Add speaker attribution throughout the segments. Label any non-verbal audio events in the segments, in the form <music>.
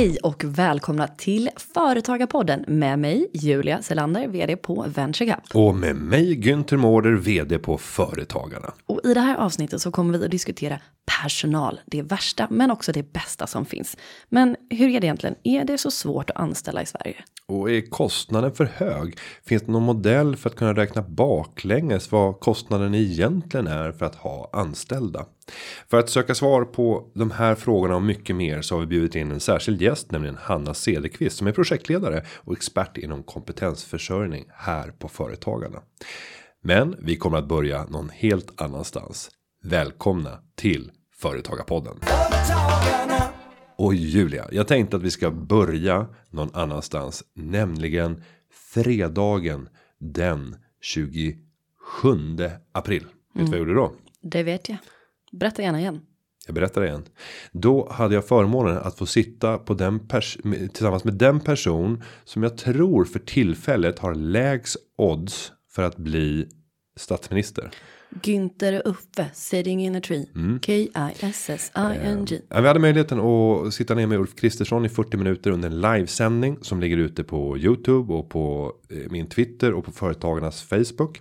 Speaker 1: Hej och välkomna till Företagarpodden med mig Julia Selander, vd på VentureCap.
Speaker 2: Och med mig Günther Mårder, vd på Företagarna.
Speaker 1: Och i det här avsnittet så kommer vi att diskutera personal, det värsta men också det bästa som finns. Men hur är det egentligen? Är det så svårt att anställa i Sverige?
Speaker 2: Och är kostnaden för hög? Finns det någon modell för att kunna räkna baklänges vad kostnaden egentligen är för att ha anställda? För att söka svar på de här frågorna och mycket mer så har vi bjudit in en särskild gäst, nämligen Hanna Cederqvist som är projektledare och expert inom kompetensförsörjning här på Företagarna. Men vi kommer att börja någon helt annanstans. Välkomna till Företagarpodden. Och Julia, jag tänkte att vi ska börja någon annanstans, nämligen fredagen den 27 april. Vet du vad jag gjorde då?
Speaker 1: Det vet jag. Berätta gärna igen.
Speaker 2: Jag berättar igen. Då hade jag förmånen att få sitta på den tillsammans med den person som jag tror för tillfället har lägst odds för att bli statsminister.
Speaker 1: Günther Uffe sitting in a tree.
Speaker 2: Mm.
Speaker 1: K-I-S-S-I-N-G.
Speaker 2: Ja, vi hade möjligheten att sitta ner med Ulf Kristersson i 40 minuter under en livesändning som ligger ute på Youtube och på eh, min Twitter och på företagarnas Facebook.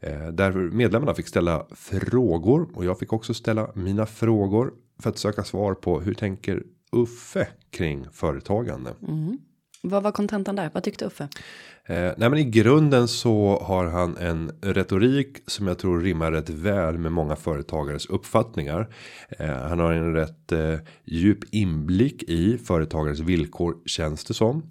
Speaker 2: Eh, där medlemmarna fick ställa frågor och jag fick också ställa mina frågor för att söka svar på hur tänker Uffe kring företagande.
Speaker 1: Mm. Vad var kontentan där? Vad tyckte Uffe?
Speaker 2: Eh, nej, men i grunden så har han en retorik som jag tror rimmar rätt väl med många företagares uppfattningar. Eh, han har en rätt eh, djup inblick i företagares villkor känns det som.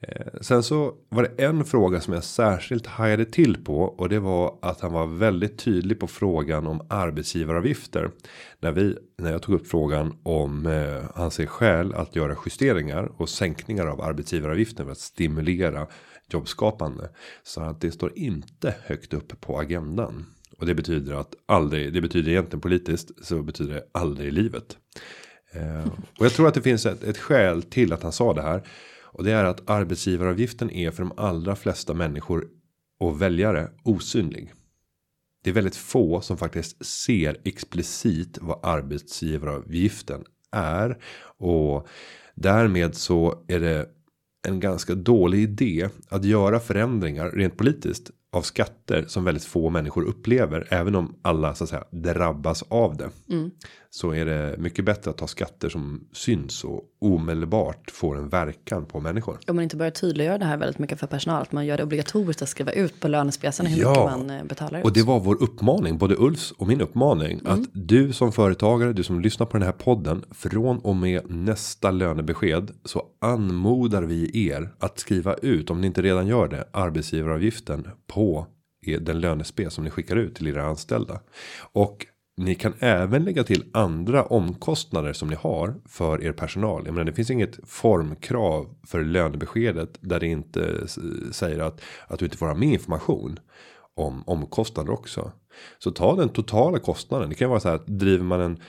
Speaker 2: Eh, sen så var det en fråga som jag särskilt hajade till på och det var att han var väldigt tydlig på frågan om arbetsgivaravgifter. När vi när jag tog upp frågan om eh, han ser skäl att göra justeringar och sänkningar av arbetsgivaravgiften för att stimulera jobbskapande så att det står inte högt upp på agendan. Och det betyder att aldrig. Det betyder egentligen politiskt så betyder det aldrig i livet. Eh, och jag tror att det finns ett, ett skäl till att han sa det här. Och det är att arbetsgivaravgiften är för de allra flesta människor och väljare osynlig. Det är väldigt få som faktiskt ser explicit vad arbetsgivaravgiften är och därmed så är det en ganska dålig idé att göra förändringar rent politiskt av skatter som väldigt få människor upplever även om alla så att säga drabbas av det.
Speaker 1: Mm.
Speaker 2: Så är det mycket bättre att ta skatter som syns och omedelbart får en verkan på människor.
Speaker 1: Om man inte börjar tydliggöra det här väldigt mycket för personal att man gör det obligatoriskt att skriva ut på lönespecen hur
Speaker 2: Ja.
Speaker 1: mycket man eh, betalar ut.
Speaker 2: Och det var vår uppmaning, både Ulfs och min uppmaning. Att du som företagare, du som lyssnar på den här podden. Från och med nästa lönebesked så anmodar vi er att skriva ut, om ni inte redan gör det, arbetsgivaravgiften på den lönespe som ni skickar ut till era anställda. Och ni kan även lägga till andra omkostnader som ni har för er personal. Jag menar, det finns inget formkrav för lönebeskedet där det inte säger att att du inte får ha med information om omkostnader också. Så ta den totala kostnaden. Det kan vara så här att driver man en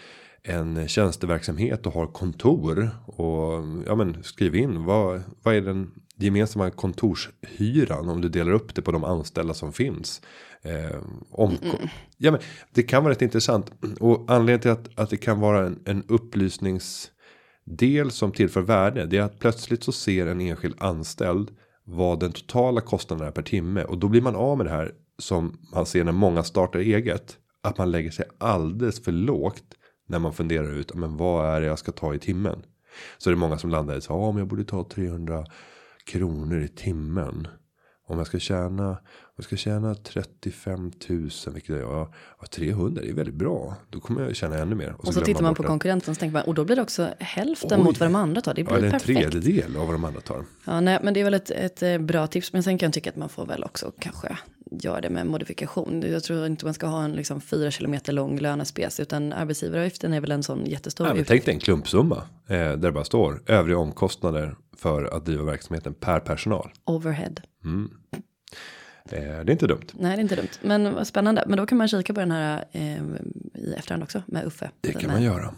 Speaker 2: en tjänsteverksamhet och har kontor och ja, men skriv in vad vad är den gemensamma kontorshyran om du delar upp det på de anställda som finns. Eh, om, ja, men det kan vara rätt intressant och anledningen till att att det kan vara en, en upplysningsdel som tillför värde. Det är att plötsligt så ser en enskild anställd vad den totala kostnaden är per timme och då blir man av med det här som man ser när många startar eget. Att man lägger sig alldeles för lågt när man funderar ut men vad är det jag ska ta i timmen. Så det är många som landar i så ja, men jag borde ta 300 kronor i timmen. Om jag ska tjäna, om jag ska tjäna 35 000 vilket är ja, ja, 300 det är väldigt bra. Då kommer jag tjäna ännu mer.
Speaker 1: och så
Speaker 2: glömmer
Speaker 1: tittar man på
Speaker 2: det.
Speaker 1: konkurrenten så tänker man och då blir det också hälften
Speaker 2: Oj.
Speaker 1: mot vad de andra tar. Det
Speaker 2: Ja,
Speaker 1: blir
Speaker 2: eller en
Speaker 1: perfekt.
Speaker 2: tredjedel av vad de andra tar.
Speaker 1: Ja, nej, men det är väl ett, ett eh, bra tips. Men sen kan jag tycka att man får väl också kanske göra det med modifikation. Jag tror inte man ska ha en liksom fyra kilometer lång lönespec utan arbetsgivaravgiften är väl en sån jättestor
Speaker 2: Ja, tänk dig en klumpsumma eh, där det bara står övriga omkostnader för att driva verksamheten per personal.
Speaker 1: Overhead.
Speaker 2: Eh, det är inte dumt.
Speaker 1: Nej, det är inte dumt. Men vad spännande. Men då kan man kika på den här eh, i efterhand också med Uffe.
Speaker 2: Det kan
Speaker 1: med.
Speaker 2: man göra.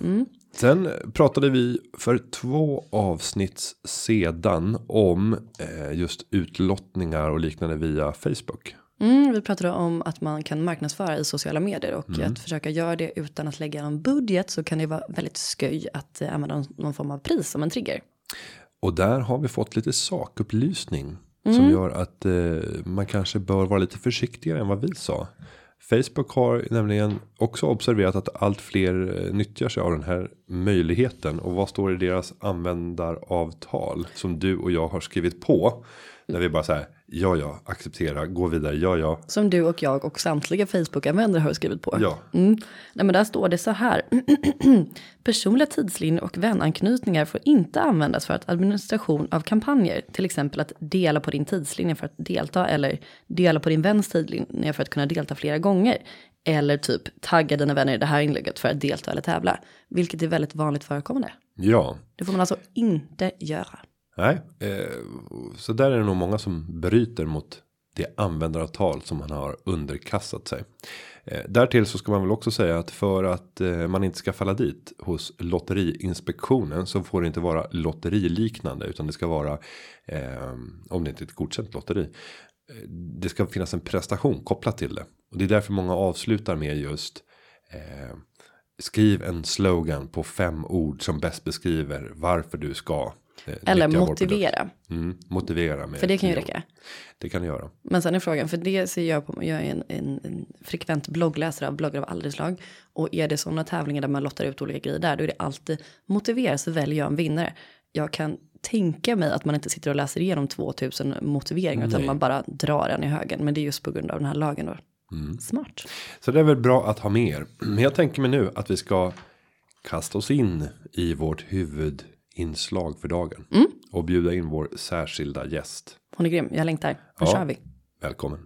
Speaker 2: Sen pratade vi för två avsnitt sedan om eh, just utlottningar och liknande via Facebook.
Speaker 1: Mm, vi pratade om att man kan marknadsföra i sociala medier och
Speaker 2: Mm.
Speaker 1: att försöka göra det utan att lägga någon budget så kan det vara väldigt sköj att eh, använda någon form av pris som en trigger.
Speaker 2: Och där har vi fått lite sakupplysning. Som gör att eh, man kanske bör vara lite försiktigare än vad vi sa. Facebook har nämligen också observerat att allt fler eh, nyttjar sig av den här möjligheten. Och vad står i deras användaravtal som du och jag har skrivit på. När vi bara säger ja, ja, acceptera, gå vidare, ja, ja,
Speaker 1: Som du och jag och samtliga Facebook-användare har skrivit på.
Speaker 2: ja.
Speaker 1: Mm. Nej, men där står det så här. <clears throat> Personliga tidslinjer och vänanknytningar får inte användas för att administration av kampanjer. Till exempel att dela på din tidslinje för att delta eller dela på din väns tidslinje för att kunna delta flera gånger. Eller typ tagga dina vänner i det här inlägget för att delta eller tävla. Vilket är väldigt vanligt förekommande.
Speaker 2: Ja,
Speaker 1: Det får man alltså inte göra
Speaker 2: nej, eh, så där är det nog många som bryter mot det användaravtal som man har underkastat sig. Eh, därtill så ska man väl också säga att för att eh, man inte ska falla dit hos lotteriinspektionen så får det inte vara lotteriliknande utan det ska vara om det inte är ett godkänt lotteri. Det ska finnas en prestation kopplat till det och det är därför många avslutar med just skriv en slogan på fem ord som bäst beskriver varför du ska.
Speaker 1: Eller motivera.
Speaker 2: Mm, motivera med
Speaker 1: För det kan ju räcka.
Speaker 2: Det kan det göra.
Speaker 1: Men sen är frågan, för det ser jag på, jag är en, en, en frekvent bloggläsare av bloggar av alla slag. Och är det sådana tävlingar där man lottar ut olika grejer där, då är det alltid motivera så väljer jag en vinnare. Jag kan tänka mig att man inte sitter och läser igenom 2000 motiveringar, utan
Speaker 2: Nej.
Speaker 1: man bara drar en i högen. Men det är just på grund av den här lagen då.
Speaker 2: Mm.
Speaker 1: Smart.
Speaker 2: Så det är väl bra att ha med er. Men jag tänker mig nu att vi ska kasta oss in i vårt huvudinslag för dagen.
Speaker 1: Mm.
Speaker 2: Och bjuda in vår särskilda gäst.
Speaker 1: Hon är grym, jag längtar. Nu
Speaker 2: Ja.
Speaker 1: kör vi.
Speaker 2: Välkommen.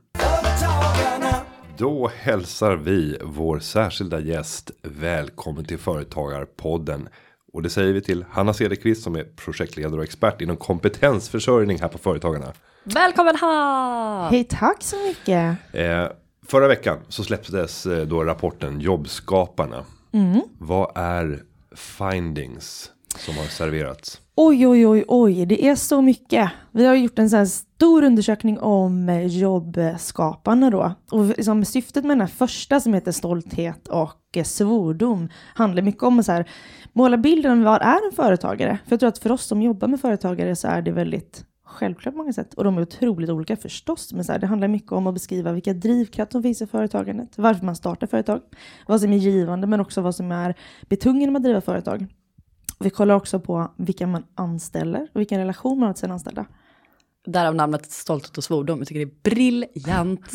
Speaker 2: Då hälsar vi vår särskilda gäst välkommen till Företagarpodden. Och det säger vi till Hanna Cederqvist som är projektledare och expert inom kompetensförsörjning här på Företagarna.
Speaker 1: Välkommen ha!
Speaker 3: Hej, tack så mycket.
Speaker 2: Eh, förra veckan så släpptes eh, då rapporten Jobbskaparna. Vad är findings som har serverats?
Speaker 3: Oj, oj, oj, oj, det är så mycket. Vi har gjort en sån här stor undersökning om jobbskaparna då. Och liksom syftet med den här första som heter stolthet och svordom handlar mycket om att så här, måla bilden av vad är en företagare? För jag tror att för oss som jobbar med företagare så är det väldigt självklart på många sätt. Och de är otroligt olika förstås. Men så här, det handlar mycket om att beskriva vilka drivkrafter som finns i företagandet. Varför man startar företag. Vad som är givande men också vad som är betungande med att driva företag. Vi kollar också på vilka man anställer och vilken relation man har till sina anställda.
Speaker 1: Därav namnet Stolthet och svordom. Jag tycker det är briljant.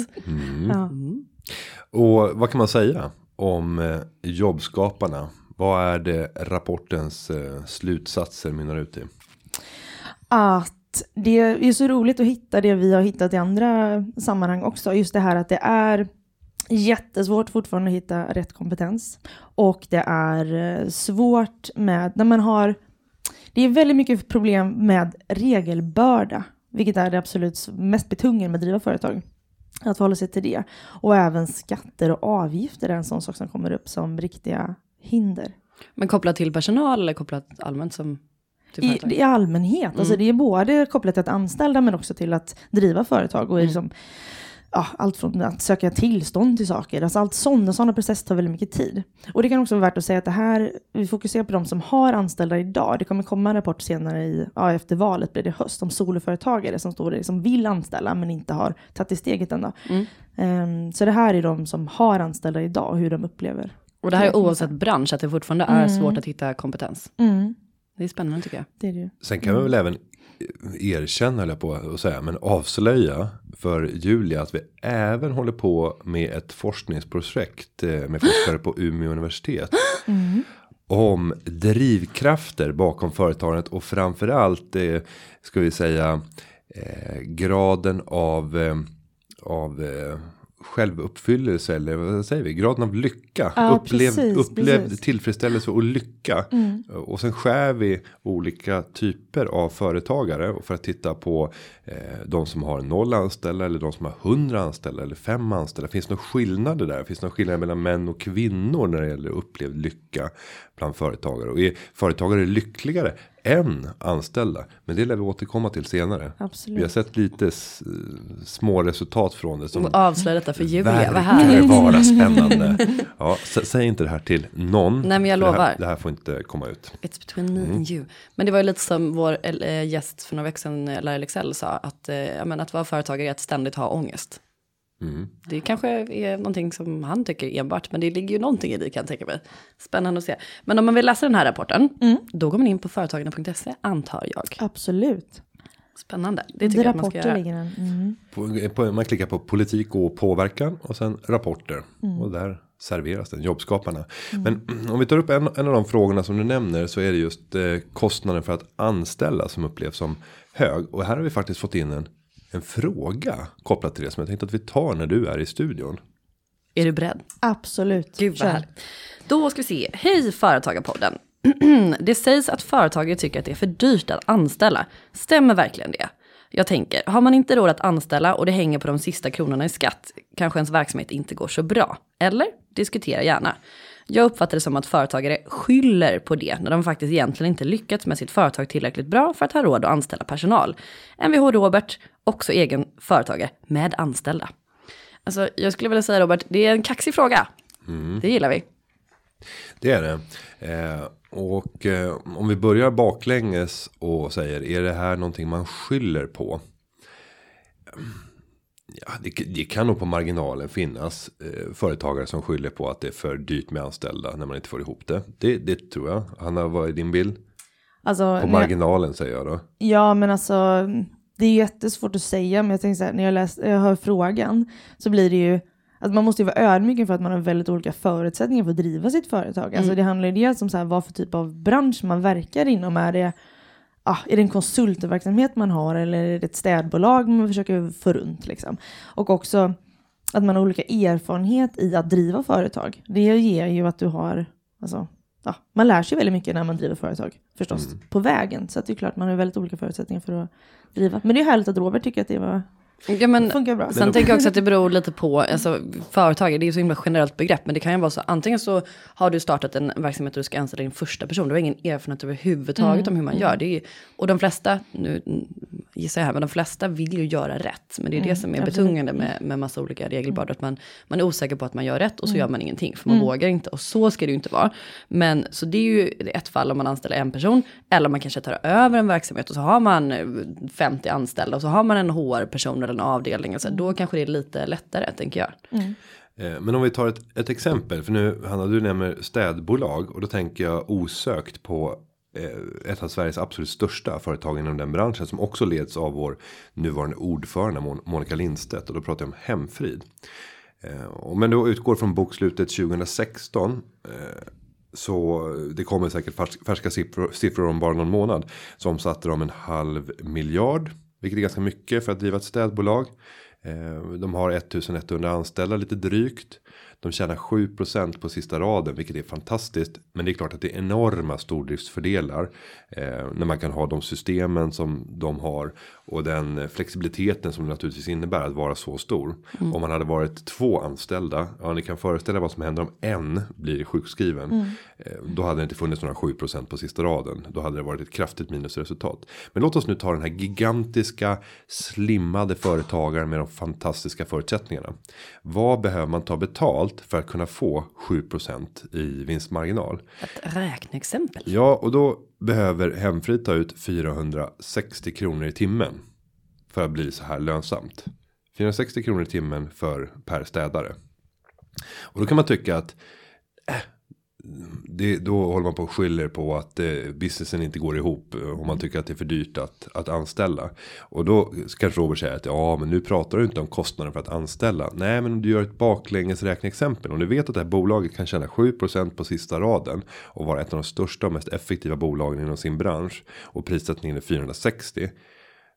Speaker 3: Ja.
Speaker 2: Och vad kan man säga om eh, jobbskaparna? Vad är det rapportens eh, slutsatser mynnar ut i?
Speaker 3: Att det är så roligt att hitta det vi har hittat i andra sammanhang också. Just det här att det är jättesvårt fortfarande att hitta rätt kompetens. Och det är eh, svårt med när man har det är väldigt mycket problem med regelbörda, vilket är det absolut mest betungande med att driva företag. Att förhålla sig till det. Och även skatter och avgifter är en sån sak som kommer upp som riktiga hinder.
Speaker 1: Men kopplat till personal eller kopplat allmänt som
Speaker 3: I? I allmänhet. Alltså det är både kopplat till att anställda men också till att driva företag. Och är liksom, ja, allt från att söka tillstånd till saker. Alltså allt sådana, sådana processer tar väldigt mycket tid. Och det kan också vara värt att säga att det här, vi fokuserar på de som har anställda idag. Det kommer komma en rapport senare i, ja, efter valet blir det höst om soloföretagare som, står, som vill anställa men inte har tagit det steget än. då. Ehm, så det här är de som har anställda idag och hur de upplever.
Speaker 1: Och det här är
Speaker 3: man
Speaker 1: oavsett bransch, att det fortfarande är svårt att hitta kompetens.
Speaker 3: Mm,
Speaker 1: Det är spännande tycker jag.
Speaker 3: det är det ju.
Speaker 2: Sen kan vi väl även erkänna, jag på att säga, men avslöja för Julia att vi även håller på med ett forskningsprojekt eh, med forskare på Umeå universitet. Om drivkrafter bakom företagandet och framförallt eh, ska vi säga eh, graden av eh, av eh, självuppfyllelse eller vad säger vi? Graden av lycka.
Speaker 3: Ja,
Speaker 2: upplevd
Speaker 3: precis,
Speaker 2: upplevd
Speaker 3: precis.
Speaker 2: tillfredsställelse och lycka. Och sen skär vi olika typer av företagare. Och för att titta på eh, de som har noll anställda eller de som har hundra anställda eller fem anställda. Finns det några skillnader där? Finns det några skillnader mellan män och kvinnor när det gäller upplevd lycka bland företagare? Och är företagare lyckligare en anställda. Men det lär vi återkomma till senare.
Speaker 3: Absolut.
Speaker 2: Vi har sett lite små resultat från det. Som
Speaker 1: Och avslöja detta för Julia, vad härligt.
Speaker 2: vara spännande. Ja, sä- säg inte det här till någon.
Speaker 1: Nej, men jag
Speaker 2: för det
Speaker 1: lovar.
Speaker 2: här, det här får inte komma ut.
Speaker 1: It's between me
Speaker 2: Mm.
Speaker 1: and you. Men det var ju lite som vår eh, gäst för några veckor sedan, Larry Lexell, sa, att, eh, att vara företagare är att ständigt ha ångest.
Speaker 2: Mm.
Speaker 1: Det kanske är någonting som han tycker enbart, men det ligger ju någonting i det kan jag tänka mig. Spännande att se. Men om man vill läsa den här rapporten,
Speaker 3: Mm.
Speaker 1: då går man in på företagarna.se, antar jag.
Speaker 3: Absolut.
Speaker 1: Spännande, det
Speaker 3: Det
Speaker 1: tycker jag att man ska
Speaker 3: rapporter
Speaker 1: göra.
Speaker 3: ligger den. Mm.
Speaker 2: På, på, man klickar på politik och påverkan och sen rapporter.
Speaker 1: Mm.
Speaker 2: Och där serveras den, jobbskaparna. Men om vi tar upp en, en av de frågorna som du nämner så är det just eh, kostnaden för att anställa som upplevs som hög. Och här har vi faktiskt fått in en, en fråga kopplat till det som jag tänkte att vi tar när du är i studion.
Speaker 1: Är du beredd?
Speaker 3: Absolut.
Speaker 1: Gud vad härligt. Då ska vi se. Hej Företagarpodden. <clears throat> det sägs att företagare tycker att det är för dyrt att anställa. Stämmer verkligen det? Jag tänker, har man inte råd att anställa och det hänger på de sista kronorna i skatt, kanske ens verksamhet inte går så bra. Eller? Diskutera gärna. Jag uppfattar det som att företagare skyller på det när de faktiskt egentligen inte lyckats med sitt företag tillräckligt bra för att ha råd att anställa personal. Mvh Robert, också egen företagare med anställda. Alltså, jag skulle vilja säga Robert, det är en kaxig fråga. Det gillar vi.
Speaker 2: Det är det. Eh, och eh, om vi börjar baklänges och säger är det här någonting man skyller på? Ja, det, det kan nog på marginalen finnas eh, företagare som skyller på att det är för dyrt med anställda när man inte får ihop det. Det, det tror jag. Hanna, vad är din bild?
Speaker 3: Alltså,
Speaker 2: På
Speaker 3: jag-
Speaker 2: marginalen säger jag då.
Speaker 3: Ja, men alltså det är jättesvårt att säga, men jag tänker så här, när jag, läs, jag hör frågan så blir det ju att man måste ju vara ödmjuk för att man har väldigt olika förutsättningar för att driva sitt företag. Alltså det handlar ju dels om så här, vad för typ av bransch man verkar inom. Är det, ah, är det en konsultverksamhet man har eller är det ett städbolag man försöker få runt? Liksom? Och också att man har olika erfarenhet i att driva företag. Det ger ju att du har, alltså, ja, man lär sig väldigt mycket när man driver företag förstås på vägen. Så att det är klart man har väldigt olika förutsättningar för att driva. Men det är härligt att Robert tycker att det var,
Speaker 1: Ja, men,
Speaker 3: funkar bra.
Speaker 1: Sen tänker jag också att det beror lite på, alltså företagare, det är ju så himla generellt begrepp, men det kan ju vara så, antingen så har du startat en verksamhet och du ska anställa din första person, du har ingen erfarenhet överhuvudtaget om hur man gör. Det är ju, och de flesta, nu mm, gissar jag här, men de flesta vill ju göra rätt. Men det är det som är betungande med, med massa olika regelbördor, att man, man är osäker på att man gör rätt och så gör man ingenting, för man vågar inte. Och så ska det ju inte vara. Men så det är ju ett fall om man anställer en person, eller man kanske tar över en verksamhet och så har man eh, 50 anställda och så har man en HR-person eller avdelningen, så Alltså, Då kanske det är lite lättare, tänker jag. Mm.
Speaker 2: Eh, men om vi tar ett, ett exempel. För nu Hanna du nämner städbolag. Och då tänker jag osökt på eh, ett av Sveriges absolut största företag inom den branschen. Som också leds av vår nuvarande ordförande Monica Lindstedt. Och då pratar jag om Hemfrid. Eh, men då utgår från bokslutet 2016. Så det kommer säkert färska siffror, siffror om bara någon månad. Så omsatte de en halv miljard. Vilket är ganska mycket för att driva ett städbolag. Eh, de har 1100 anställda lite drygt. De tjänar 7% på sista raden vilket är fantastiskt. Men det är klart att det är enorma stordriftsfördelar. Eh, när man kan ha de systemen som de har. Och den flexibiliteten som det naturligtvis innebär att vara så stor. Om man hade varit två anställda. Ja ni kan föreställa vad som händer om en blir sjukskriven. Eh, då hade det inte funnits några 7% på sista raden. Då hade det varit ett kraftigt minusresultat. Men låt oss nu ta den här gigantiska slimmade företagaren med de fantastiska förutsättningarna. Vad behöver man ta betalt för att kunna få 7% i vinstmarginal?
Speaker 1: Ett räkneexempel.
Speaker 2: Ja, och då behöver Hemfrid ta ut 460 kronor i timmen. För att bli så här lönsamt. 460 kronor i timmen för per städare. Och då kan man tycka att äh, det, då håller man på och skyller på att eh, businessen inte går ihop. Om Och man tycker att det är för dyrt att, att anställa. Och då kanske Robert säger att ja men nu pratar du inte om kostnaden för att anställa. Nej men om du gör ett baklänges räkneexempel. Om du vet att det här bolaget kan tjäna 7% på sista raden. Och vara ett av de största och mest effektiva bolagen inom sin bransch. Och prissättningen är 460.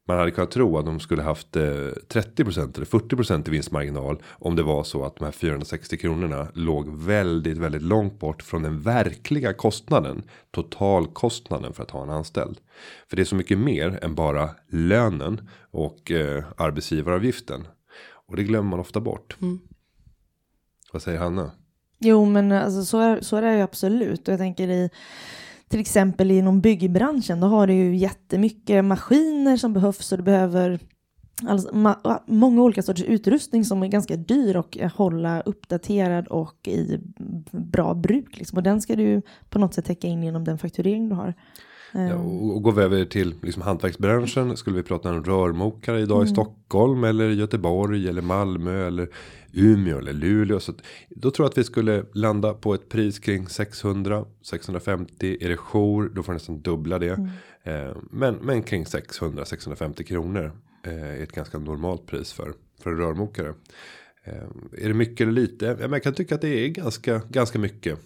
Speaker 2: Man hade kunnat tro att de skulle haft eh, 30% eller 40% i vinstmarginal. Om det var så att de här 460 kronorna låg väldigt, väldigt långt bort från den verkliga kostnaden. Totalkostnaden för att ha en anställd. För det är så mycket mer än bara lönen och eh, arbetsgivaravgiften. Och det glömmer man ofta bort. Vad säger Hanna?
Speaker 3: Jo, men alltså, så, är, så är det ju absolut. Och jag tänker i till exempel inom byggbranschen, då har du ju jättemycket maskiner som behövs och du behöver alltså, ma- många olika sorters utrustning som är ganska dyr och hålla uppdaterad och i bra bruk. Liksom. Och den ska du på något sätt täcka in genom den fakturering du har.
Speaker 2: Ja, och, och går vi över till liksom hantverksbranschen. Skulle vi prata om rörmokare idag
Speaker 3: Mm.
Speaker 2: i Stockholm eller Göteborg eller Malmö eller Umeå eller Luleå. Så att, då tror jag att vi skulle landa på ett pris kring 600 650 är det jour då får nästan dubbla det.
Speaker 3: Mm.
Speaker 2: Eh, men men kring 600 650 kronor eh, är ett ganska normalt pris för för en rörmokare. Eh, är det mycket eller lite? Ja, men jag kan tycka att det är ganska ganska mycket.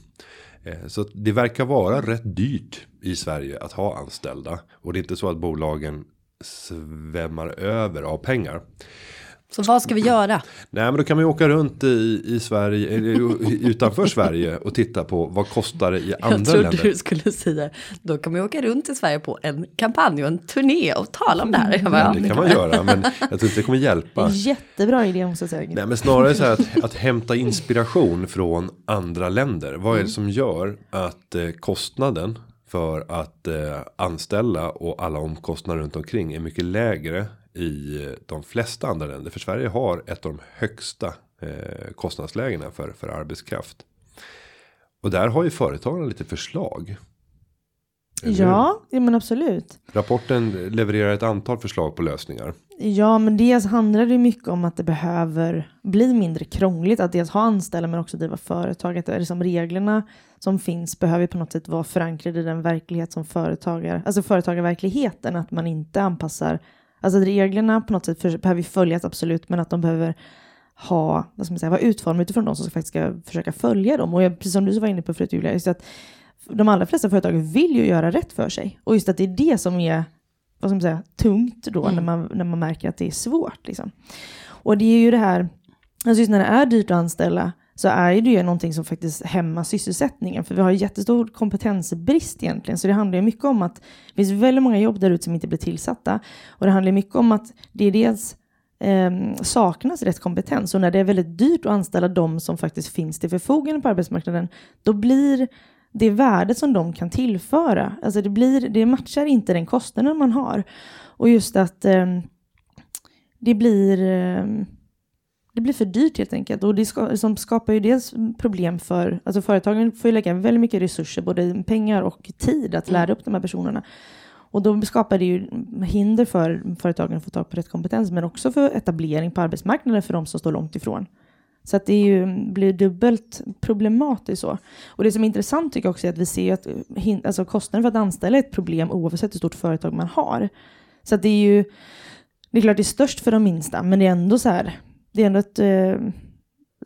Speaker 2: Eh, så det verkar vara rätt dyrt i Sverige att ha anställda. Och det är inte så att bolagen svämmar över av pengar.
Speaker 1: Så vad ska vi göra?
Speaker 2: Nej men då kan man ju åka runt i, i Sverige, eller utanför Sverige och titta på vad kostar det i
Speaker 1: Jag
Speaker 2: andra
Speaker 1: trodde
Speaker 2: länder.
Speaker 1: du skulle säga, då kan man åka runt i Sverige på en kampanj och en turné och tala om det här. Jag bara,
Speaker 2: Ja,
Speaker 1: ja,
Speaker 2: det kan man göra men jag tror inte det kommer hjälpa.
Speaker 3: Jättebra idé måste jag säga.
Speaker 2: Nej men snarare så här att, att hämta inspiration från andra länder. Vad är det som gör att eh, kostnaden för att eh, anställa och alla omkostnader runt omkring är mycket lägre i de flesta andra länder. För Sverige har ett av de högsta eh, kostnadslägena för, för arbetskraft. Och där har ju företagen lite förslag.
Speaker 3: Ja, ja, men absolut.
Speaker 2: Rapporten levererar ett antal förslag på lösningar.
Speaker 3: Ja, men dels handlar det mycket om att det behöver bli mindre krångligt att dels ha anställda men också driva företag. Att det är liksom reglerna som finns behöver på något sätt vara förankrade i den verklighet som företagar, alltså företagarverkligheten, att man inte anpassar, alltså reglerna på något sätt för, behöver följas absolut, men att de behöver ha, vad ska man säga, vara utformade utifrån de som faktiskt ska försöka följa dem. Och jag, precis som du var inne på förut Julia, just att de allra flesta företag vill ju göra rätt för sig. Och just att det är det som är vad ska man säga, tungt då
Speaker 1: Mm.
Speaker 3: när, man, när man märker att det är svårt. Liksom. Och det är ju det här, alltså just när det är dyrt att anställa så är det ju någonting som faktiskt hämmar sysselsättningen. För vi har jättestor kompetensbrist egentligen. Så det handlar ju mycket om att det finns väldigt många jobb där ute som inte blir tillsatta. Och det handlar mycket om att det är dels eh, saknas rätt kompetens. Och när det är väldigt dyrt att anställa de som faktiskt finns till förfogande på arbetsmarknaden, då blir det värdet som de kan tillföra, alltså det, blir, det matchar inte den kostnaden man har. Och just att eh, det blir eh, det blir för dyrt helt enkelt. Och det ska, som skapar ju dels problem för, alltså företagen får ju lägga väldigt mycket resurser, både pengar och tid att lära upp de här personerna. Och då skapar det ju hinder för företagen att få tag på rätt kompetens, men också för etablering på arbetsmarknaden för de som står långt ifrån. Så att det ju, blir dubbelt problematiskt så. Och det som är intressant tycker jag också är att vi ser att alltså kostnaden för att anställa är ett problem oavsett hur stort företag man har. Så att det är ju, det är klart det är störst för de minsta, men det är ändå så här, det är ändå ett, eh,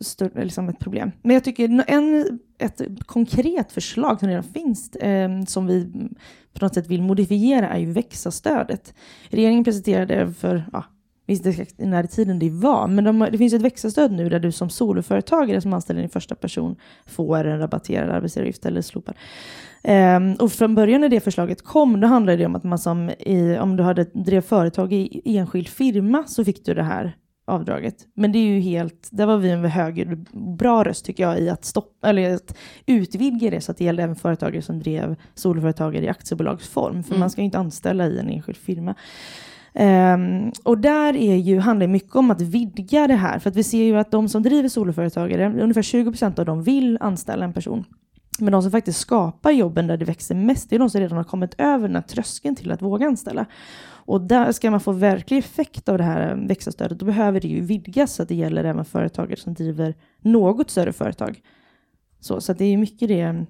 Speaker 3: stort, liksom ett problem. Men jag tycker en, ett konkret förslag som redan finns, eh, som vi på något sätt vill modifiera, är ju växa-stödet. Regeringen presenterade för, ja, visst exakt när i tiden det var, men de, det finns ett växa-stöd nu där du som soloföretagare som anställer din första person får en rabatterad arbetsgivaravgift eller slopad. Um, ehm, och från början när det förslaget kom, då handlade det om att man som i, om du hade drev företag i enskild firma så fick du det här avdraget. Men det är ju helt, där var vi en höger, bra röst tycker jag i att stoppa, eller att utvidga det så att det gällde även företagare som drev soloföretagare i aktiebolagsform. För
Speaker 1: Mm.
Speaker 3: man ska ju inte anställa i en enskild firma. Ehm, och där är ju, handlar det mycket om att vidga det här. För att vi ser ju att de som driver soloföretagare, ungefär 20% av dem vill anställa en person. Men de som faktiskt skapar jobben där det växer mest, det är de som redan har kommit över den här tröskeln till att våga anställa. Och där ska man få verklig effekt av det här växa-stödet, då behöver det ju vidgas så att det gäller även företagare som driver något större företag. Så, så att det är mycket det.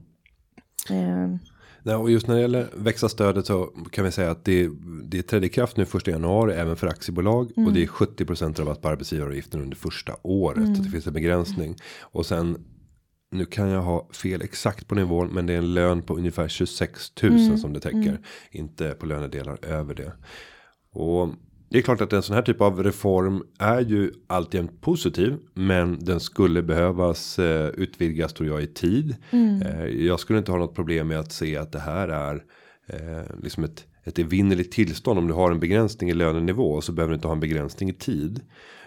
Speaker 3: Eh,
Speaker 2: Nej, och just när det gäller växa-stödet så kan vi säga att det, det trädde i kraft nu första januari även för aktiebolag. Och det är 70% rabatt på arbetsgivaravgiften under första året. Så det finns en begränsning. Och sen nu kan jag ha fel exakt på nivån. Men det är en lön på ungefär 26 000 som det täcker. Inte på lönedelar över det. Och det är klart att en sån här typ av reform är ju alltjämt positiv. Men den skulle behövas eh, utvidgas tror jag i tid. Eh, jag skulle inte ha något problem med att se att det här är eh, liksom ett, ett evinnerligt tillstånd om du har en begränsning i lönenivå så behöver du inte ha en begränsning i tid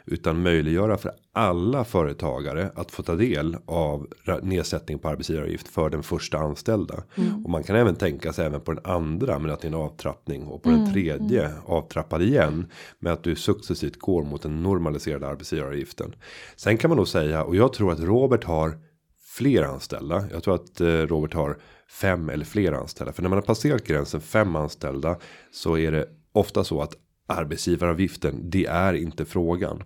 Speaker 2: utan möjliggöra för alla företagare att få ta del av nedsättning på arbetsgivaravgift för den första anställda och man kan även tänka sig även på den andra men att det är en avtrappning och på den tredje avtrappad igen med att du successivt går mot den normaliserade arbetsgivaravgiften. Sen kan man nog säga och jag tror att Robert har fler anställda. Jag tror att eh, Robert har fem eller fler anställda. För när man har passerat gränsen fem anställda så är det ofta så att arbetsgivaravgiften, det är inte frågan.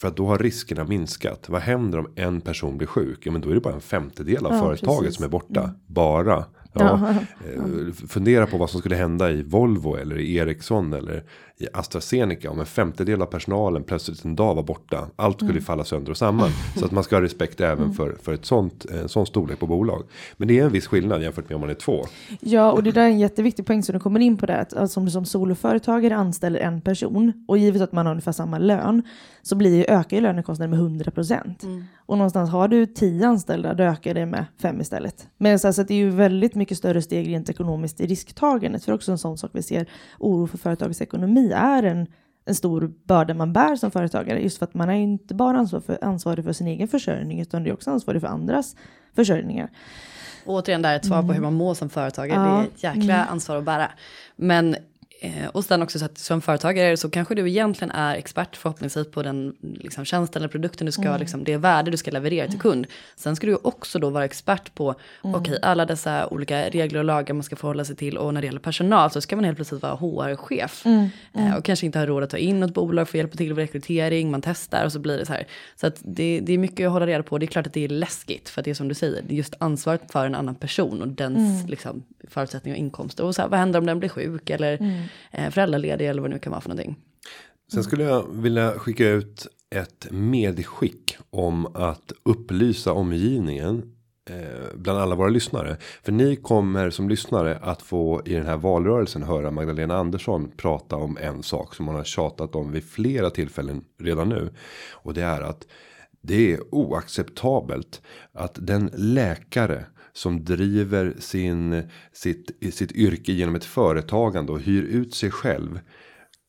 Speaker 2: För att då har riskerna minskat. Vad händer om en person blir sjuk? Ja men då är det bara en femtedel av
Speaker 3: Ja,
Speaker 2: företaget
Speaker 3: precis.
Speaker 2: som är borta. Bara. Ja, eh, fundera på vad som skulle hända i Volvo eller i Ericsson eller i AstraZeneca om en femtedel av personalen plötsligt en dag var borta. Allt skulle
Speaker 3: Mm.
Speaker 2: falla sönder och samman. Så att man ska ha respekt även för, för ett sånt, en sån storlek på bolag. Men det är en viss skillnad jämfört med om man är två.
Speaker 3: Ja, och det där är en jätteviktig poäng som du kommer in på det. Att alltså, om du som soloföretagare anställer en person och givet att man har ungefär samma lön så blir ju, ökar ju lönekostnaden med 100 procent. Och någonstans har du 10 anställda då ökar det med 5 istället. Men så, så att det är ju väldigt mycket större steg rent ekonomiskt i risktagandet. För också en sån sak vi ser, oro för företagets ekonomi är en, en stor börda man bär som företagare. Just för att man är inte bara ansvar för, ansvarig för sin egen försörjning utan det är också ansvarig för andras försörjningar.
Speaker 1: Och återigen där ett svar på hur man mår som företagare.
Speaker 3: Ja.
Speaker 1: Det är ett jäkla ansvar att bära. Men och sen också så att som företagare så kanske du egentligen är expert förhoppningsvis på den liksom, tjänsten eller produkten du ska, liksom, det värde du ska leverera till kund. Sen ska du också då vara expert på, okej alla dessa olika regler och lagar man ska förhålla sig till och när det gäller personal så ska man helt plötsligt vara HR-chef. Eh, och kanske inte ha råd att ta in något bolag för att hjälpa till med rekrytering, man testar och så blir det så här. Så att det, det är mycket att hålla reda på, det är klart att det är läskigt för att det är som du säger, just ansvaret för en annan person och dens liksom, förutsättningar och inkomster. Och så här, vad händer om den blir sjuk eller eh, föräldraledig eller vad det nu kan vara för någonting.
Speaker 2: Sen skulle jag vilja skicka ut ett medskick om att upplysa omgivningen eh, bland alla våra lyssnare. För ni kommer som lyssnare att få i den här valrörelsen höra Magdalena Andersson prata om en sak som hon har tjatat om vid flera tillfällen redan nu. Och det är att det är oacceptabelt att den läkare som driver sin sitt sitt yrke genom ett företagande och hyr ut sig själv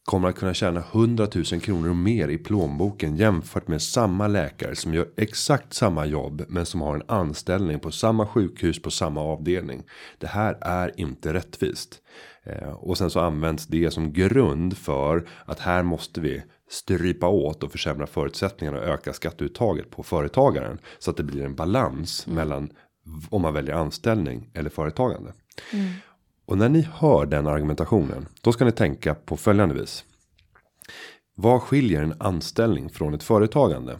Speaker 2: kommer att kunna tjäna 100 000 kronor mer i plånboken jämfört med samma läkare som gör exakt samma jobb men som har en anställning på samma sjukhus på samma avdelning. Det här är inte rättvist. Eh, och sen så används det som grund för att här måste vi strypa åt och försämra förutsättningarna och öka skatteuttaget på företagaren så att det blir en balans mellan v- om man väljer anställning eller företagande. Och när ni hör den argumentationen, då ska ni tänka på följande vis. Vad skiljer en anställning från ett företagande?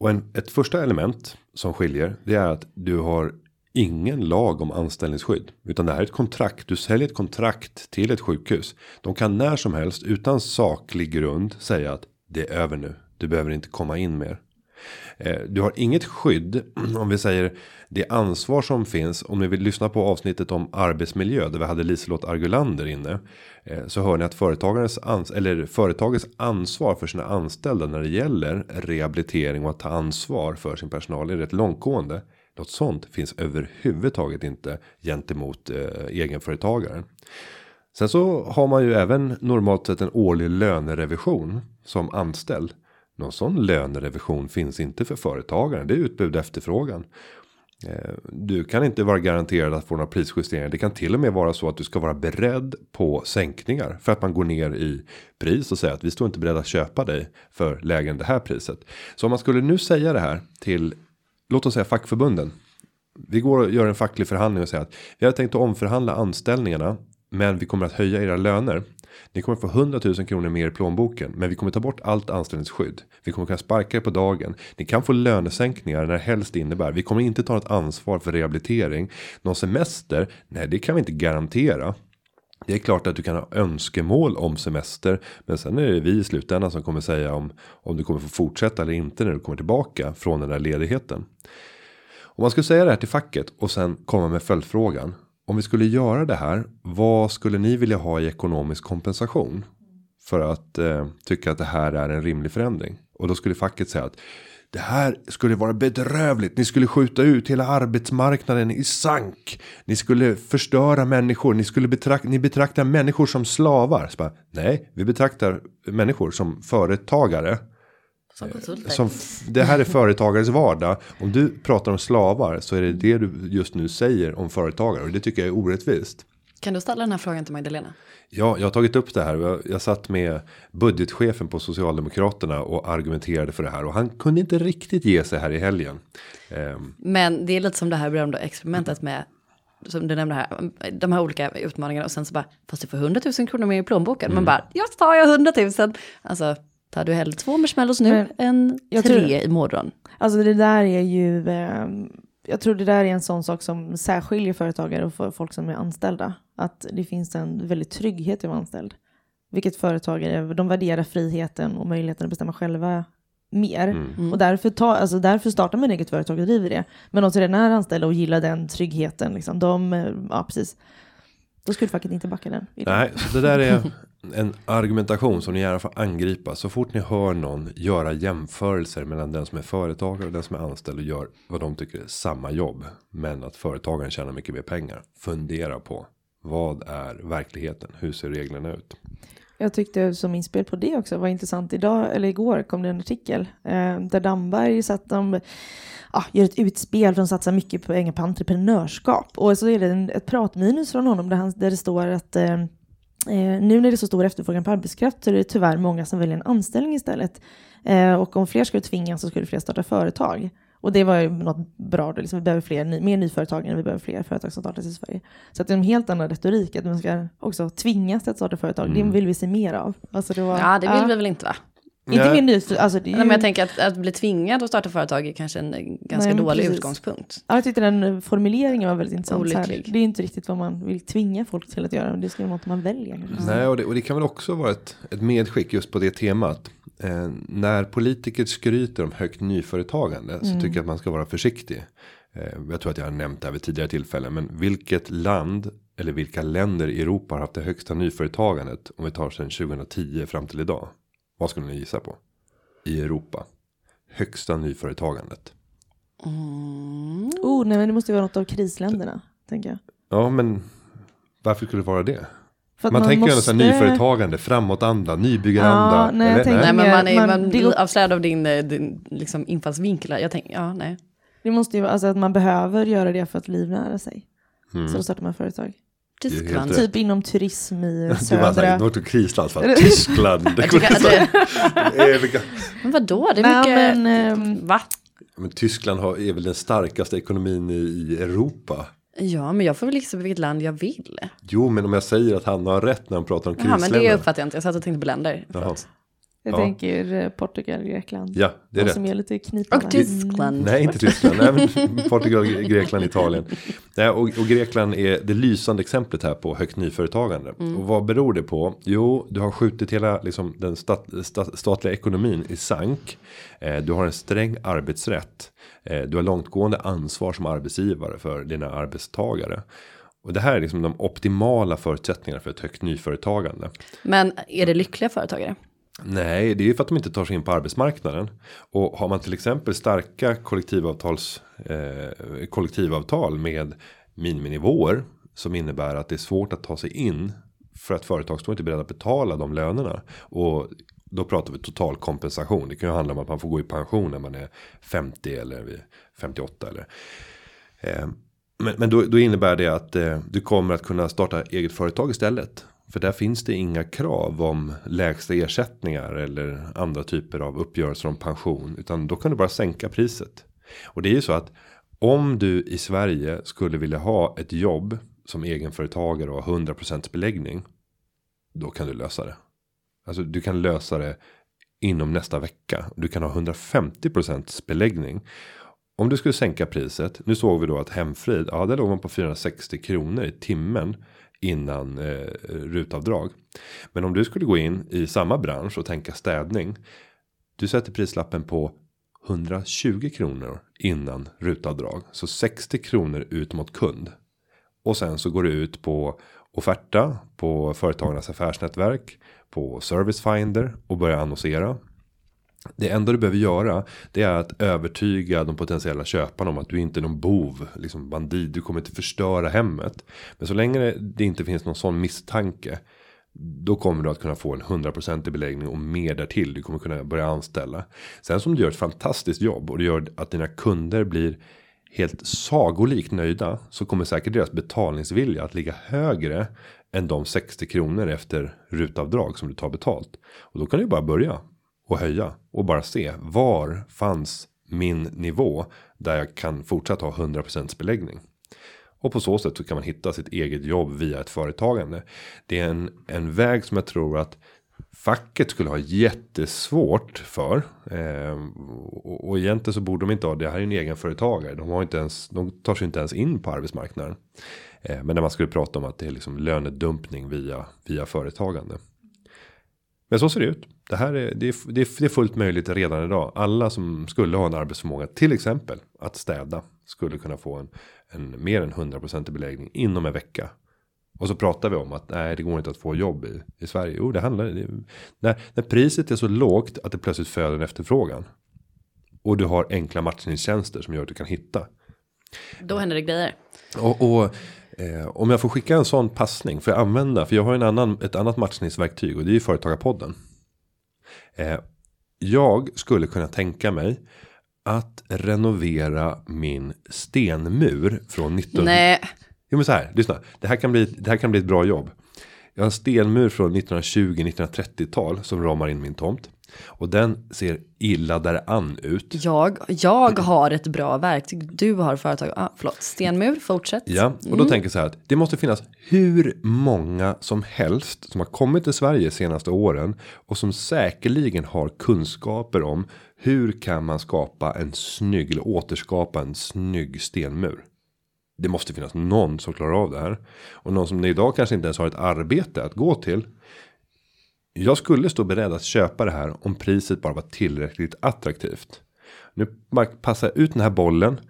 Speaker 2: Och en, ett första element som skiljer, det är att du har ingen lag om anställningsskydd. Utan det här är ett kontrakt, du säljer ett kontrakt till ett sjukhus. De kan när som helst utan saklig grund säga att det är över nu. Du behöver inte komma in mer. Eh, du har inget skydd <clears throat> om vi säger det ansvar som finns om ni vill lyssna på avsnittet om arbetsmiljö där vi hade Liselott Argulander inne eh, så hör ni att företagarens ans eller företagets ansvar för sina anställda när det gäller rehabilitering och att ta ansvar för sin personal är rätt långtgående. Något sånt finns överhuvudtaget inte gentemot eh, egenföretagaren. Sen så har man ju även normalt sett en årlig lönerevision som anställd. Någon sån lönerevision finns inte för företagaren. Det är utbud och efterfrågan. Eh, du kan inte vara garanterad att få några prisjusteringar. Det kan till och med vara så att du ska vara beredd på sänkningar för att man går ner i pris och säger att vi står inte beredda att köpa dig för lägre än det här priset. Så om man skulle nu säga det här till låt oss säga fackförbunden. Vi går och gör en facklig förhandling och säger att vi har tänkt att omförhandla anställningarna, men vi kommer att höja era löner. Ni kommer få 100 000 kronor mer i plånboken, men vi kommer ta bort allt anställningsskydd. Vi kommer kunna sparka er på dagen. Ni kan få lönesänkningar när helst det innebär. Vi kommer inte ta något ansvar för rehabilitering. Någon semester? Nej, det kan vi inte garantera. Det är klart att du kan ha önskemål om semester, men sen är det vi i slutändan som kommer säga om om du kommer få fortsätta eller inte när du kommer tillbaka från den där ledigheten. Om man skulle säga det här till facket och sen komma med följdfrågan. Om vi skulle göra det här, vad skulle ni vilja ha i ekonomisk kompensation? för att eh, tycka att det här är en rimlig förändring. Och då skulle facket säga att det här skulle vara bedrövligt. Ni skulle skjuta ut hela arbetsmarknaden i sank. Ni skulle förstöra människor. Ni skulle betrakta, ni betraktar människor som slavar. Så bara, Nej, vi betraktar människor som företagare.
Speaker 1: Som konsulter.
Speaker 2: Som det här är företagares vardag. Om du pratar om slavar så är det det du just nu säger om företagare. Och det tycker jag är orättvist.
Speaker 1: Kan du ställa den här frågan till Magdalena?
Speaker 2: Ja, jag har tagit upp det här. Jag, jag satt med budgetchefen på Socialdemokraterna och argumenterade för det här. Och han kunde inte riktigt ge sig här i helgen. Ehm,
Speaker 1: Men det är lite som det här berömda experimentet med, som du nämnde här, de här olika utmaningarna och sen så bara, fast du får 100 000 kronor mer i plånboken.
Speaker 2: Mm.
Speaker 1: Man bara, jag tar jag 100 000. Alltså, tar du hellre två marshmallows nu
Speaker 3: Men
Speaker 1: än
Speaker 3: jag
Speaker 1: tre
Speaker 3: tror-
Speaker 1: imorgon?
Speaker 3: Alltså det där är ju, eh, jag tror det där är en sån sak som särskiljer företagare och för folk som är anställda. Att det finns en väldigt trygghet i att vara anställd. Vilket företagare, de värderar friheten och möjligheten att bestämma själva mer.
Speaker 2: mm.
Speaker 3: Och därför, ta, alltså därför startar man eget företag och driver det. Men de som redan är anställda och gillar den tryggheten, liksom, de, eh, ja precis. Då skulle facket inte backa den. idén.
Speaker 2: Nej, så det där är en argumentation som ni gärna får angripa. Så fort ni hör någon göra jämförelser mellan den som är företagare och den som är anställd och gör vad de tycker är samma jobb. Men att företagaren tjänar mycket mer pengar. Fundera på vad är verkligheten? Hur ser reglerna ut?
Speaker 3: Jag tyckte som inspel på det också var intressant. Idag, eller igår kom det en artikel eh, där Damberg satt de, ah, gör ett utspel för att satsa mycket pengar på entreprenörskap. Och så är det en, ett pratminus från honom där, han, där det står att eh, eh, nu när det är så stor efterfrågan på arbetskraft så är det tyvärr många som väljer en anställning istället. Eh, och om fler skulle tvingas så skulle fler starta företag. Och det var ju något bra, då, liksom, vi behöver fler, ny- mer nyföretagande, vi behöver fler företag som startas i Sverige. Så att det är en helt annan retorik, att man ska också tvingas att starta företag, det vill vi se mer av. Alltså det var,
Speaker 1: Ja, det vill vi väl inte va?
Speaker 3: Inte
Speaker 2: Nej.
Speaker 3: mer nyf- alltså det är
Speaker 1: Nej,
Speaker 3: ju,
Speaker 1: men jag tänker att, att bli tvingad att starta företag är kanske en ganska
Speaker 3: Nej,
Speaker 1: dålig
Speaker 3: precis.
Speaker 1: utgångspunkt.
Speaker 3: ja, jag tyckte den formuleringen var väldigt intressant. Här. Det är inte riktigt vad man vill tvinga folk till att göra, men det ska vara något man väljer.
Speaker 2: Nej, och det, och det kan väl också vara ett, ett medskick just på det temat. Eh, när politiker skryter om högt nyföretagande så tycker jag att man ska vara försiktig. Eh, jag tror att jag har nämnt det här vid tidigare tillfällen. Men vilket land eller vilka länder i Europa har haft det högsta nyföretagandet om vi tar sedan 2010 fram till idag? Vad skulle ni gissa på? I Europa. Högsta nyföretagandet.
Speaker 3: Oh, nej, men det måste ju vara något av krisländerna, tänker jag.
Speaker 2: Ja, men varför skulle det vara det?
Speaker 3: Att
Speaker 2: Man, tänker ju
Speaker 3: måste-
Speaker 2: nyföretagande, framåtanda, nybyggaranda.
Speaker 3: Ja, nej, jag
Speaker 2: eller?
Speaker 3: tänker-
Speaker 1: Nej, men man, är,
Speaker 3: man-
Speaker 1: man
Speaker 3: det
Speaker 1: blir avslöjad av din, eh, din liksom, infallsvinkel. Jag tänker, ja, nej.
Speaker 3: Det måste ju vara alltså, att man behöver göra det för att livnära sig.
Speaker 2: Mm.
Speaker 3: Så då startar man företag.
Speaker 1: Tyskland.
Speaker 3: Typ inom turism i <laughs>
Speaker 2: Du var
Speaker 3: södra...
Speaker 2: såhär, något av krisland för <laughs> Tyskland. Det
Speaker 1: det, men vadå, det är
Speaker 3: Nej,
Speaker 1: mycket...
Speaker 3: men, ehm,
Speaker 1: Va?
Speaker 2: men Tyskland har, är väl den starkaste ekonomin i, i Europa.
Speaker 1: Ja, men jag får väl gissa på vilket land jag vill.
Speaker 2: Jo, men om jag säger att han har rätt när han pratar om
Speaker 1: Jaha, men
Speaker 2: krisländer.
Speaker 1: det uppfattar jag inte. Jag satt och tänkte på länder.
Speaker 3: Jag
Speaker 2: Ja.
Speaker 3: tänker eh, Portugal, Grekland.
Speaker 2: Ja, det är rätt.
Speaker 3: som är lite knipande.
Speaker 1: Och Tyskland.
Speaker 2: Nej, inte Tyskland. Nej, men Portugal, Grekland, Italien. Nej, och, och Grekland är det lysande exemplet här på högt nyföretagande. Och vad beror det på? Jo, du har skjutit hela liksom, den stat, stat, statliga ekonomin i sank. Eh, du har en sträng arbetsrätt. Eh, du har långtgående ansvar som arbetsgivare för dina arbetstagare. Och det här är liksom de optimala förutsättningarna för ett högt nyföretagande.
Speaker 1: Men är det lyckliga företagare?
Speaker 2: Nej, det är ju för att de inte tar sig in på arbetsmarknaden. Och har man till exempel starka kollektivavtals, eh, kollektivavtal med miniminivåer. Som innebär att det är svårt att ta sig in. För att företag står inte beredda att betala de lönerna. Och då pratar vi total kompensation. Det kan ju handla om att man får gå i pension när man är 50 eller 58 eller. Eh, men men då, då innebär det att eh, du kommer att kunna starta eget företag istället. För där finns det inga krav om lägsta ersättningar eller andra typer av uppgörelser om pension. Utan då kan du bara sänka priset. Och det är ju så att om du i Sverige skulle vilja ha ett jobb som egenföretagare och ha 100% beläggning. Då kan du lösa det. Alltså du kan lösa det inom nästa vecka. Du kan ha 150% beläggning. Om du skulle sänka priset. Nu såg vi då att Hemfrid. Ja, där låg man på 460 kronor i timmen. Innan eh, rutavdrag. Men om du skulle gå in i samma bransch och tänka städning. Du sätter prislappen på 120 kronor innan rutavdrag. Så 60 kronor ut mot kund. Och sen så går det ut på offerta på företagarnas affärsnätverk. på Service Finder och börjar annonsera. Det enda du behöver göra det är att övertyga de potentiella köparna om att du inte är någon bov, liksom bandit, du kommer inte förstöra hemmet. Men så länge det inte finns någon sån misstanke då kommer du att kunna få en 100% beläggning och mer därtill. Du kommer kunna börja anställa. Sen som du gör ett fantastiskt jobb och det gör att dina kunder blir helt sagolikt nöjda så kommer säkert deras betalningsvilja att ligga högre än de 60 kronor efter rutavdrag som du tar betalt. Och då kan du bara börja och höja och bara se var fanns min nivå där jag kan fortsätta ha 100% beläggning. Och på så sätt så kan man hitta sitt eget jobb via ett företagande. Det är en, en väg som jag tror att facket skulle ha jättesvårt för. Eh, och, och egentligen så borde de inte ha det. här är en egen företagare. De har inte ens. De tar sig inte ens in på arbetsmarknaden. Eh, men när man skulle prata om att det är liksom lönedumpning via via företagande. Men så ser det ut. Det här är det, är det är fullt möjligt redan idag. Alla som skulle ha en arbetsförmåga, till exempel att städa, skulle kunna få en en mer än 100% beläggning inom en vecka. Och så pratar vi om att nej, det går inte att få jobb i, i Sverige. Jo, det handlar det, när, när priset är så lågt att det plötsligt föder en efterfrågan. Och du har enkla matchningstjänster som gör att du kan hitta.
Speaker 1: Då händer det grejer.
Speaker 2: Och, och eh, om jag får skicka en sån passning för jag använda, för jag har en annan, ett annat matchningsverktyg och det är ju företagarpodden. Eh, jag skulle kunna tänka mig att renovera min stenmur från 19...
Speaker 1: Nej.
Speaker 2: Jo men så här, lyssna. Det här kan bli, det här kan bli ett bra jobb. Jag har en stenmur från 1920-1930-tal som ramar in min tomt. Och den ser illa däran ut.
Speaker 1: Jag, jag har ett bra verktyg. Du har företag. Ah, förlåt, stenmur, fortsätt.
Speaker 2: Ja, och då mm. tänker jag så här att det måste finnas hur många som helst som har kommit till Sverige senaste åren och som säkerligen har kunskaper om hur kan man skapa en snygg eller återskapa en snygg stenmur? Det måste finnas någon som klarar av det här och någon som idag kanske inte ens har ett arbete att gå till. Jag skulle stå beredd att köpa det här om priset bara var tillräckligt attraktivt. Nu passar jag ut den här bollen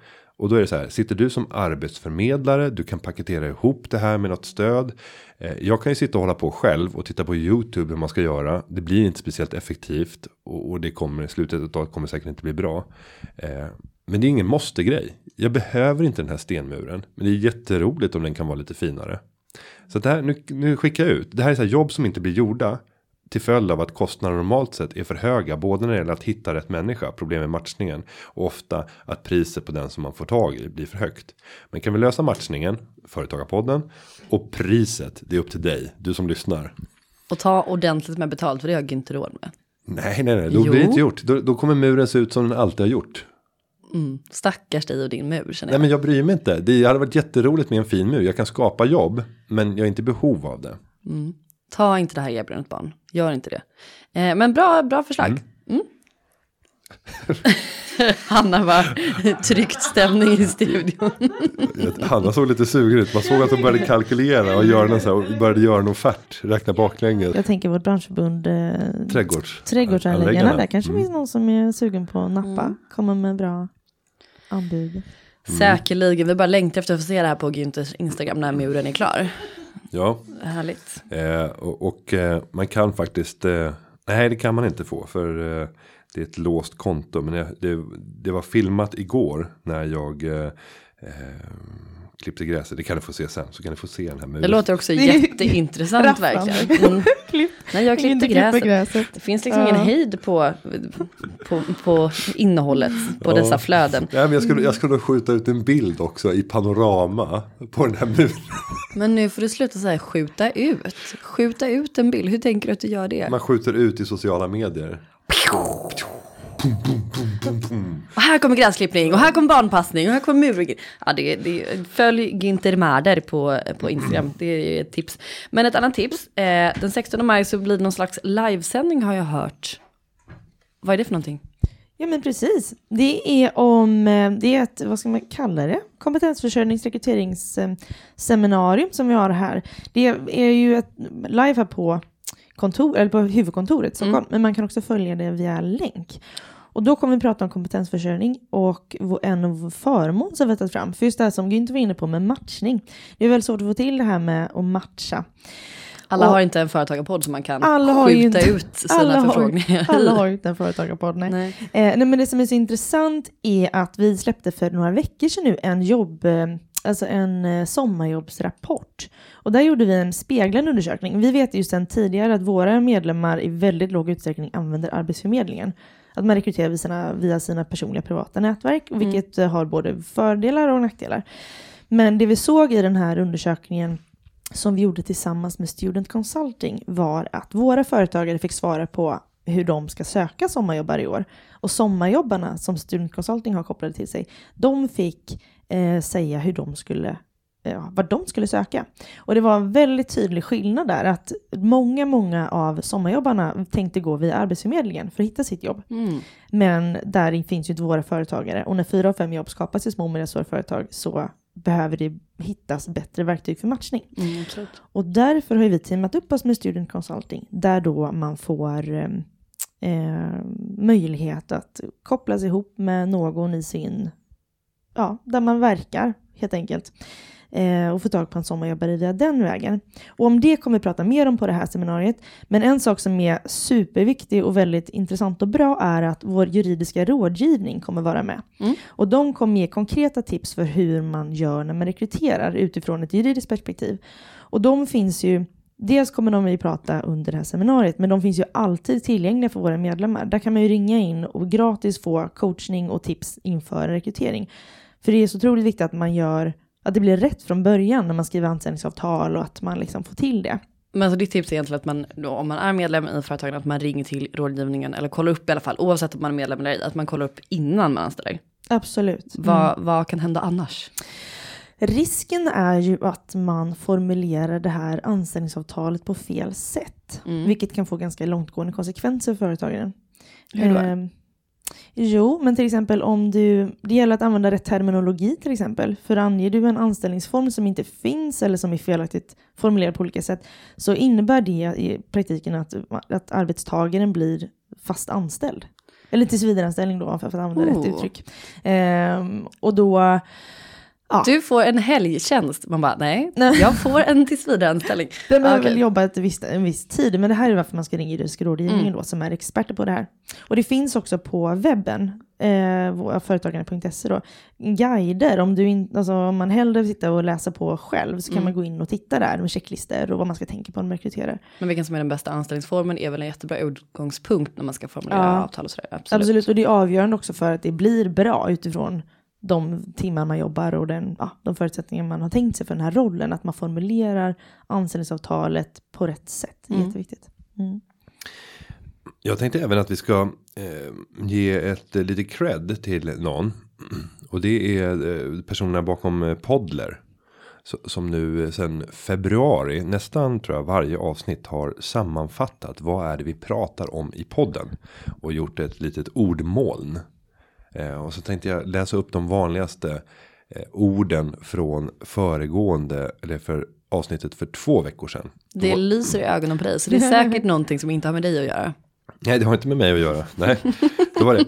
Speaker 2: och då är det så här, sitter du som arbetsförmedlare, du kan paketera ihop det här med något stöd. Eh, jag kan ju sitta och hålla på själv och titta på YouTube hur man ska göra. Det blir inte speciellt effektivt och det kommer i slutet av kommer säkert inte bli bra. Eh, men det är ingen måste grej. Jag behöver inte den här stenmuren, men det är jätteroligt om den kan vara lite finare. Så det här, nu, nu skickar jag ut. Det här är så här jobb som inte blir gjorda till följd av att kostnaderna normalt sett är för höga. Både när det gäller att hitta rätt människa, problem med matchningen. Och ofta att priset på den som man får tag i blir för högt. Men kan vi lösa matchningen, Företagarpodden. Och priset, det är upp till dig, du som lyssnar.
Speaker 1: Och ta ordentligt med betalt, för det har jag inte råd med.
Speaker 2: Nej, nej, nej, då jo. blir det inte gjort. Då, då kommer muren se ut som den alltid har gjort.
Speaker 1: Mm, stackars dig och din mur känner
Speaker 2: jag. Nej men jag bryr mig inte. Det hade varit jätteroligt med en fin mur. Jag kan skapa jobb. Men jag är inte i behov av det.
Speaker 1: Mm. Ta inte det här erbjudandet barn. Gör inte det. Eh, men bra, bra förslag. Mm. Mm. <laughs> Hanna var tryckt stämning i studion.
Speaker 2: Hanna såg lite sugen ut. Man såg att hon började kalkylera och göra så här, började göra en offert. Räkna baklänges.
Speaker 3: Jag tänker vårt branschförbund eh,
Speaker 2: Trädgårds.
Speaker 3: Trädgårdsanläggarna. Där kanske mm. finns någon som är sugen på att nappa. Mm. Kommer med bra anbud.
Speaker 1: Mm. Säkerligen. Vi bara längtar efter att få se det här på Günthers Instagram när muren är klar.
Speaker 2: Ja.
Speaker 1: Härligt.
Speaker 2: Eh, och, och eh, man kan faktiskt. Eh, nej det kan man inte få. För eh, det är ett låst konto. Men det, det, det var filmat igår. När jag eh, eh, klippte gräset. Det kan du få se sen. Så kan du få se den här muren.
Speaker 1: Det låter också <laughs> jätteintressant verkligen. <laughs> Mm. Nej, jag klippte gräset. gräset. Det finns liksom ja. ingen hejd på, på, på innehållet på ja. dessa flöden.
Speaker 2: Ja, men jag, skulle, jag skulle skjuta ut en bild också i panorama på den här muren.
Speaker 1: Men nu får du sluta säga skjuta ut. Skjuta ut en bild. Hur tänker du att du gör det?
Speaker 2: Man skjuter ut i sociala medier.
Speaker 1: Och här kommer gräsklippning och här kommer barnpassning och här kommer mur. Ja, det, det, följ Günther Märder på, på Instagram, det är ett tips. Men ett annat tips, eh, den 16 maj så blir det någon slags livesändning har jag hört. Vad är det för någonting?
Speaker 3: Ja men precis. Det är om, eh, det är ett, vad ska man kalla det? Kompetensförsörjningsrekryteringsseminarium som vi har här. Det är ju ett live här på kontor, eller på huvudkontoret i Stockholm, mm. men man kan också följa det via länk. Och då kommer vi prata om kompetensförsörjning och en av förmån som vi har tagit fram. För just det här som Günther var inne på med matchning. Det är väldigt svårt att få till det här med att matcha.
Speaker 1: Alla
Speaker 3: Och-
Speaker 1: har inte en företagarpodd som man kan
Speaker 3: Alla har ju
Speaker 1: skjuta
Speaker 3: inte-
Speaker 1: ut sina
Speaker 3: alla har,
Speaker 1: förfrågningar
Speaker 3: alla
Speaker 1: i.
Speaker 3: har inte en företagarpodd. Nej.
Speaker 1: Nej.
Speaker 3: Eh, nej, men det som är så intressant är att vi släppte för några veckor sedan nu en jobb, eh, alltså en eh, sommarjobbsrapport. Och där gjorde vi en speglande undersökning. Vi vet ju sedan tidigare att våra medlemmar i väldigt låg utsträckning använder Arbetsförmedlingen. Att man rekryterar via sina, via sina personliga privata nätverk, vilket eh, har både fördelar och nackdelar. Men det vi såg i den här undersökningen som vi gjorde tillsammans med Student Consulting var att våra företagare fick svara på hur de ska söka sommarjobbare i år. Och sommarjobbarna som Student Consulting har kopplade till sig, de fick eh, säga hur de skulle, eh, vad de skulle söka. Och det var en väldigt tydlig skillnad där, att många, många av sommarjobbarna tänkte gå via Arbetsförmedlingen för att hitta sitt jobb.
Speaker 1: Mm.
Speaker 3: Men där finns ju inte våra företagare. Och när fyra av fem jobb skapas i små och medelstora företag så behöver det hittas bättre verktyg för matchning.
Speaker 1: Mm.
Speaker 3: Och därför har vi teamat upp oss med Student Consulting, där då man får eh, möjlighet att kopplas ihop med någon i sin, ja, där man verkar helt enkelt. Eh, och få tag på en sommarjobbare via den vägen. Och om det kommer vi prata mer om på det här seminariet. Men en sak som är superviktig och väldigt intressant och bra är att vår juridiska rådgivning kommer vara med.
Speaker 1: Mm.
Speaker 3: Och de kommer ge konkreta tips för hur man gör när man rekryterar utifrån ett juridiskt perspektiv. Och de finns ju, dels kommer de ju prata under det här seminariet, men de finns ju alltid tillgängliga för våra medlemmar. Där kan man ju ringa in och gratis få coachning och tips inför en rekrytering. För det är så otroligt viktigt att man gör, att det blir rätt från början när man skriver anställningsavtal och att man liksom får till det.
Speaker 1: Men så ditt tips är egentligen att man, då, om man är medlem i företagen, att man ringer till rådgivningen eller kollar upp i alla fall, oavsett om man är medlem eller ej, att man kollar upp innan man anställer.
Speaker 3: Absolut.
Speaker 1: Vad, vad kan hända annars?
Speaker 3: Risken är ju att man formulerar det här anställningsavtalet på fel sätt.
Speaker 1: Mm.
Speaker 3: Vilket kan få ganska långtgående konsekvenser för företagaren.
Speaker 1: Hur då?
Speaker 3: Ehm, jo, men till exempel om du... Det gäller att använda rätt terminologi till exempel. För anger du en anställningsform som inte finns eller som är felaktigt formulerad på olika sätt så innebär det i praktiken att, att arbetstagaren blir fast anställd. Eller tillsvidareanställning då, för att använda rätt
Speaker 1: Oh.
Speaker 3: uttryck. Ehm, och då... Ja.
Speaker 1: Du får en helgtjänst. Man bara, nej,
Speaker 3: Nej.
Speaker 1: jag får en tillsvidareanställning. <laughs>
Speaker 3: Den behöver
Speaker 1: Okej.
Speaker 3: väl jobba ett visst, en viss tid, men det här är varför man ska ringa juridisk rådgivningen
Speaker 1: Mm.
Speaker 3: då, som är experter på det här. Och det finns också på webben, eh, företagarna.se då, guider. Om, du in, alltså, om man hellre vill sitta och läsa på själv så kan
Speaker 1: Mm.
Speaker 3: man gå in och titta där med checklistor och vad man ska tänka på när man rekryterar.
Speaker 1: Men vilken som är den bästa anställningsformen är väl en jättebra utgångspunkt när man ska formulera
Speaker 3: Ja.
Speaker 1: avtal och sådär. Absolut.
Speaker 3: Absolut. och det är avgörande också för att det blir bra utifrån de timmar man jobbar och den, ja, de förutsättningar man har tänkt sig för den här rollen. Att man formulerar anställningsavtalet på rätt sätt. Det är
Speaker 1: Mm.
Speaker 3: jätteviktigt. Mm.
Speaker 2: Jag tänkte även att vi ska eh, ge ett eh, lite cred till någon. Och det är eh, personerna bakom eh, Podler. Så, som nu eh, sen februari nästan tror jag varje avsnitt har sammanfattat. Vad är det vi pratar om i podden. Och gjort ett litet ordmoln. Eh, och så tänkte jag läsa upp de vanligaste eh, orden från föregående. Eller för avsnittet för två veckor sedan.
Speaker 1: Det lyser i ögonen på dig, så det är säkert <laughs> någonting som inte har med dig att göra.
Speaker 2: Nej, det har inte med mig att göra. Nej, då var det.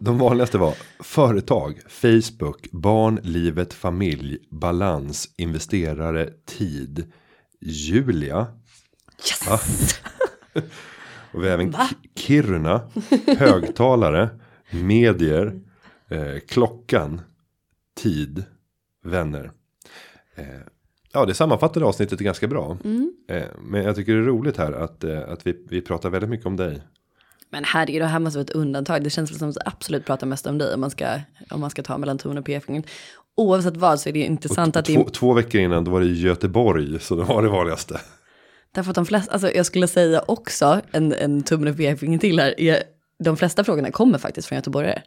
Speaker 2: De vanligaste var företag, Facebook, barn, livet, familj, balans, investerare, tid, Julia. Ja. <laughs> Och vi har även
Speaker 1: Va?
Speaker 2: Ki- Kiruna, högtalare, medier, eh, klockan, tid, vänner. Eh, ja, det sammanfattade avsnittet ganska bra.
Speaker 1: Mm.
Speaker 2: Eh, men jag tycker det är roligt här att, eh, att vi, vi pratar väldigt mycket om dig.
Speaker 1: Men herregud, det här måste vara ett undantag. Det känns som att absolut prata mest om dig om man ska, om man ska ta mellan tummen och pekfingret. Oavsett vad så är det ju intressant att det
Speaker 2: två,
Speaker 1: är,
Speaker 2: två veckor innan då var det Göteborg. Så det var det vanligaste.
Speaker 1: därför att de flesta, alltså jag skulle säga också en, en tummen och pekfingret till här, är, de flesta frågorna kommer faktiskt från göteborgare.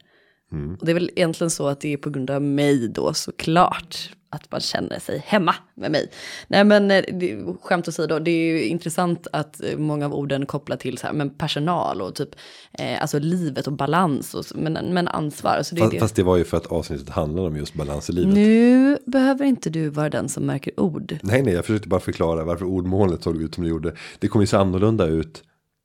Speaker 2: Mm.
Speaker 1: Och det är väl egentligen så att det är på grund av mig då såklart. Att man känner sig hemma med mig. Nej men eh, det, skämt åsido, det är ju intressant att eh, många av orden kopplar till så här, men personal och typ, eh, alltså livet och balans och men, men ansvar. Så det är
Speaker 2: Fast,
Speaker 1: det.
Speaker 2: fast det var ju för att avsnittet handlade om just balans i livet.
Speaker 1: Nu behöver inte du vara den som märker ord.
Speaker 2: Nej, nej, jag försökte bara förklara varför ordmålet såg ut som det gjorde. Det kommer ju se annorlunda ut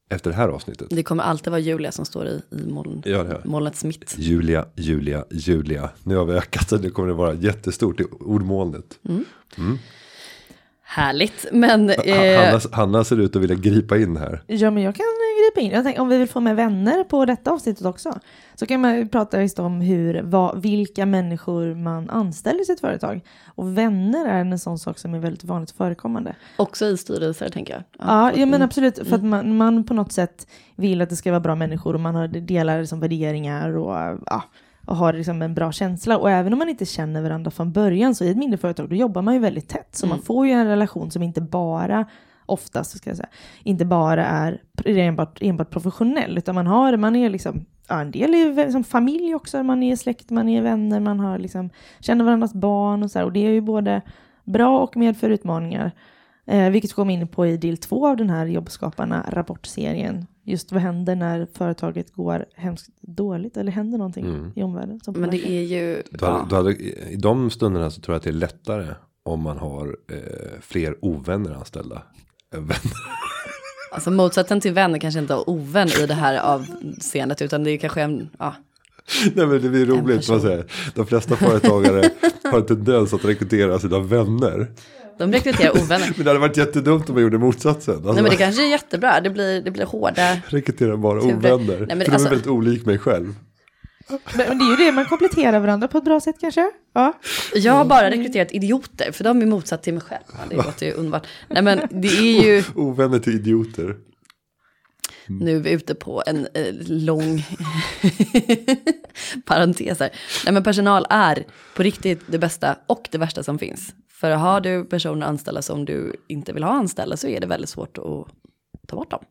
Speaker 2: efter det här avsnittet.
Speaker 1: Det kommer alltid vara Julia som står i, i moln,
Speaker 2: Ja, det
Speaker 1: molnets mitt.
Speaker 2: Julia, Julia, Julia. Nu har vi ökat så nu kommer det vara jättestort i ordmolnet.
Speaker 1: Härligt, men... Eh,
Speaker 2: Hanna, Hanna ser ut att vilja gripa in här.
Speaker 3: Ja, men jag kan eh, gripa in. Jag tänker, om vi vill få med vänner på detta avsnittet också, så kan man prata just om hur, vad, vilka människor man anställer i sitt företag. Och vänner är en sån sak som är väldigt vanligt förekommande.
Speaker 1: också i styrelser, tänker jag.
Speaker 3: Ja, ja men
Speaker 1: mm.
Speaker 3: absolut. För att man, man på något sätt vill att det ska vara bra människor och man har, delar liksom värderingar och, ja, och har liksom en bra känsla. Och även om man inte känner varandra från början så i ett mindre företag då jobbar man ju väldigt tätt. Så man får ju en relation som inte bara oftast ska jag säga, inte bara är enbart, enbart professionell, utan man har, man är liksom, ja, en del är ju liksom familj också, man är släkt, man är vänner, man har liksom, känner varandras barn och så här, och det är ju både bra och medför utmaningar. Eh, vilket vi kommer in på i del två av den här jobbskaparna rapportserien. Just vad händer när företaget går hemskt dåligt eller händer någonting
Speaker 2: Mm.
Speaker 3: i omvärlden. Som
Speaker 1: Men det är ju...
Speaker 2: Du hade, du hade, I de stunderna så tror jag att det är lättare om man har eh, fler ovänner anställda. än vänner.
Speaker 1: Alltså motsatsen till vän är kanske inte ovän i det här avseendet, utan det är kanske en... Ja,
Speaker 2: Nej men det blir roligt. Man säger. De flesta företagare har en tendens att rekrytera sina vänner.
Speaker 1: de rekryterar ovänner.
Speaker 2: Men det hade varit jättedumt om man gjorde motsatsen. Alltså,
Speaker 1: Nej men det kanske är jättebra, det blir, det blir hårda...
Speaker 2: Rekrytera bara ovänner.
Speaker 1: Nej, men
Speaker 2: för de
Speaker 1: alltså-
Speaker 2: är väldigt olik mig själv.
Speaker 3: Men, men det är ju det, man kompletterar varandra på ett bra sätt kanske. Ja.
Speaker 1: Jag har bara rekryterat idioter, för de är motsatt till mig själv. Det låter ju underbart. Nej men det är ju...
Speaker 2: Ovänner till idioter.
Speaker 1: Nu är vi ute på en eh, lång <laughs> parentes här. Nej men personal är på riktigt det bästa och det värsta som finns. För har du personer anställda som du inte vill ha anställda så är det väldigt svårt att ta bort dem.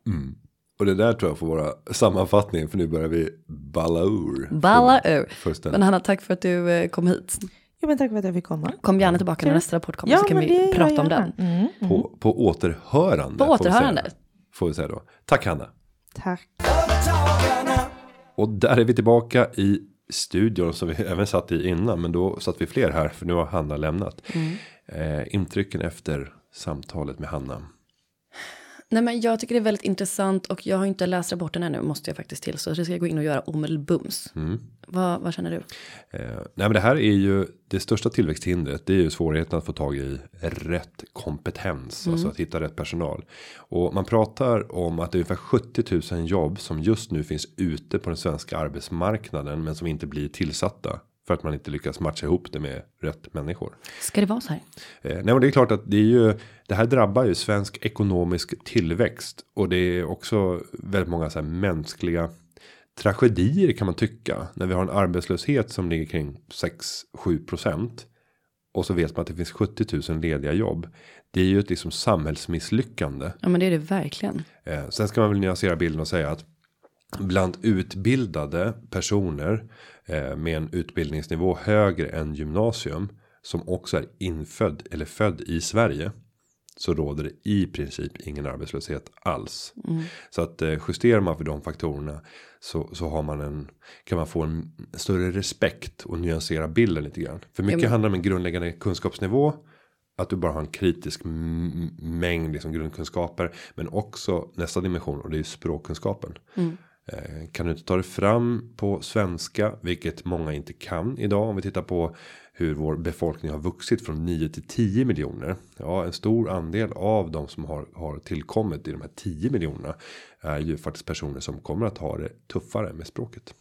Speaker 2: Och det där tror jag får vara sammanfattningen. För nu börjar vi balla ur.
Speaker 1: Balla ur.
Speaker 2: Fullständigt.
Speaker 1: Men Hanna, tack för att du eh, kom hit.
Speaker 3: Jo, men tack för att jag fick komma.
Speaker 1: Kom gärna tillbaka när nästa rapport kommer så kan vi prata om den.
Speaker 3: Mm.
Speaker 2: På, på återhörande.
Speaker 1: På
Speaker 2: får vi säga.
Speaker 1: återhörande.
Speaker 2: Får vi säga då. Tack Hanna.
Speaker 3: Tack.
Speaker 2: Och där är vi tillbaka i studion som vi <laughs> även satt i innan. Men då satt vi fler här för nu har Hanna lämnat. Eh, intrycken efter samtalet med Hanna.
Speaker 1: Nej men jag tycker det är väldigt intressant och jag har inte läst rapporten ännu måste jag faktiskt till. Så det ska jag gå in och göra omedelbums.
Speaker 2: Mm.
Speaker 1: Vad, vad känner du?
Speaker 2: Eh, nej men det här är ju det största tillväxthindret. Det är ju svårigheten att få tag i rätt kompetens. Alltså att hitta rätt personal. Och man pratar om att det är ungefär 70 000 jobb som just nu finns ute på den svenska arbetsmarknaden. Men som inte blir tillsatta. För att man inte lyckas matcha ihop det med rätt människor.
Speaker 1: Ska det vara så här?
Speaker 2: Eh, nej men det är klart att det är ju. Det här drabbar ju svensk ekonomisk tillväxt. Och det är också väldigt många så här mänskliga tragedier kan man tycka. När vi har en arbetslöshet som ligger kring 6-7 procent. Och så vet man att det finns 70 000 lediga jobb. Det är ju ett liksom samhällsmisslyckande.
Speaker 1: Ja men det är det verkligen.
Speaker 2: Eh, sen ska man väl nyansera bilden och säga att bland utbildade personer eh, med en utbildningsnivå högre än gymnasium som också är infödd eller född i Sverige så råder det i princip ingen arbetslöshet alls. Så att eh, justerar man för de faktorerna så, så har man en kan man få en större respekt och nyansera bilden lite grann. För mycket
Speaker 1: men-
Speaker 2: handlar om en grundläggande kunskapsnivå. Att du bara har en kritisk mängd liksom grundkunskaper. Men också nästa dimension och det är språkkunskapen. Eh, Eh, kan du inte ta dig fram på svenska, vilket många inte kan idag. Om vi tittar på hur vår befolkning har vuxit från 9 till 10 miljoner. Ja, en stor andel av de som har, har tillkommit i de här 10 miljonerna. Är ju faktiskt personer som kommer att ha det tuffare med språket.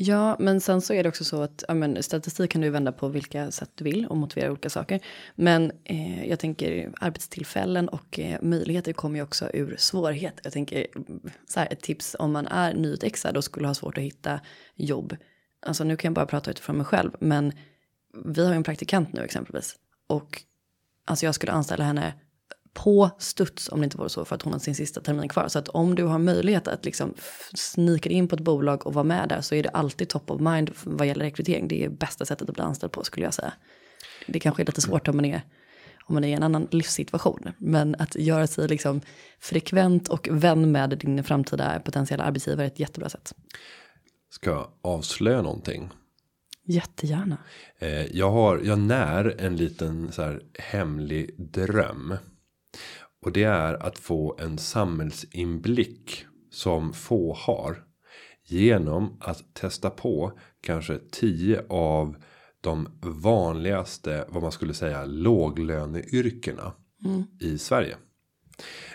Speaker 1: Ja, men sen så är det också så att ja, men, statistik kan du vända på vilka sätt du vill och motivera olika saker. Men eh, jag tänker arbetstillfällen och eh, möjligheter kommer ju också ur svårighet. Jag tänker så här ett tips om man är nyutexad och skulle ha svårt att hitta jobb. Alltså nu kan jag bara prata utifrån mig själv, men vi har ju en praktikant nu exempelvis och alltså jag skulle anställa henne på studs om det inte vore så för att hon har sin sista termin kvar. Så att om du har möjlighet att liksom snika in på ett bolag och vara med där så är det alltid top of mind vad gäller rekrytering. Det är bästa sättet att bli anställd på skulle jag säga. Det kanske är lite svårt om man är om man är i en annan livssituation. Men att göra sig liksom frekvent och vän med din framtida potentiella arbetsgivare är ett jättebra sätt.
Speaker 2: Ska jag avslöja någonting?
Speaker 1: Jättegärna.
Speaker 2: Eh, jag har, jag när en liten så här hemlig dröm. Och det är att få en samhällsinblick som få har. Genom att testa på kanske 10 av de vanligaste vad man skulle säga låglöneyrkena. i Sverige.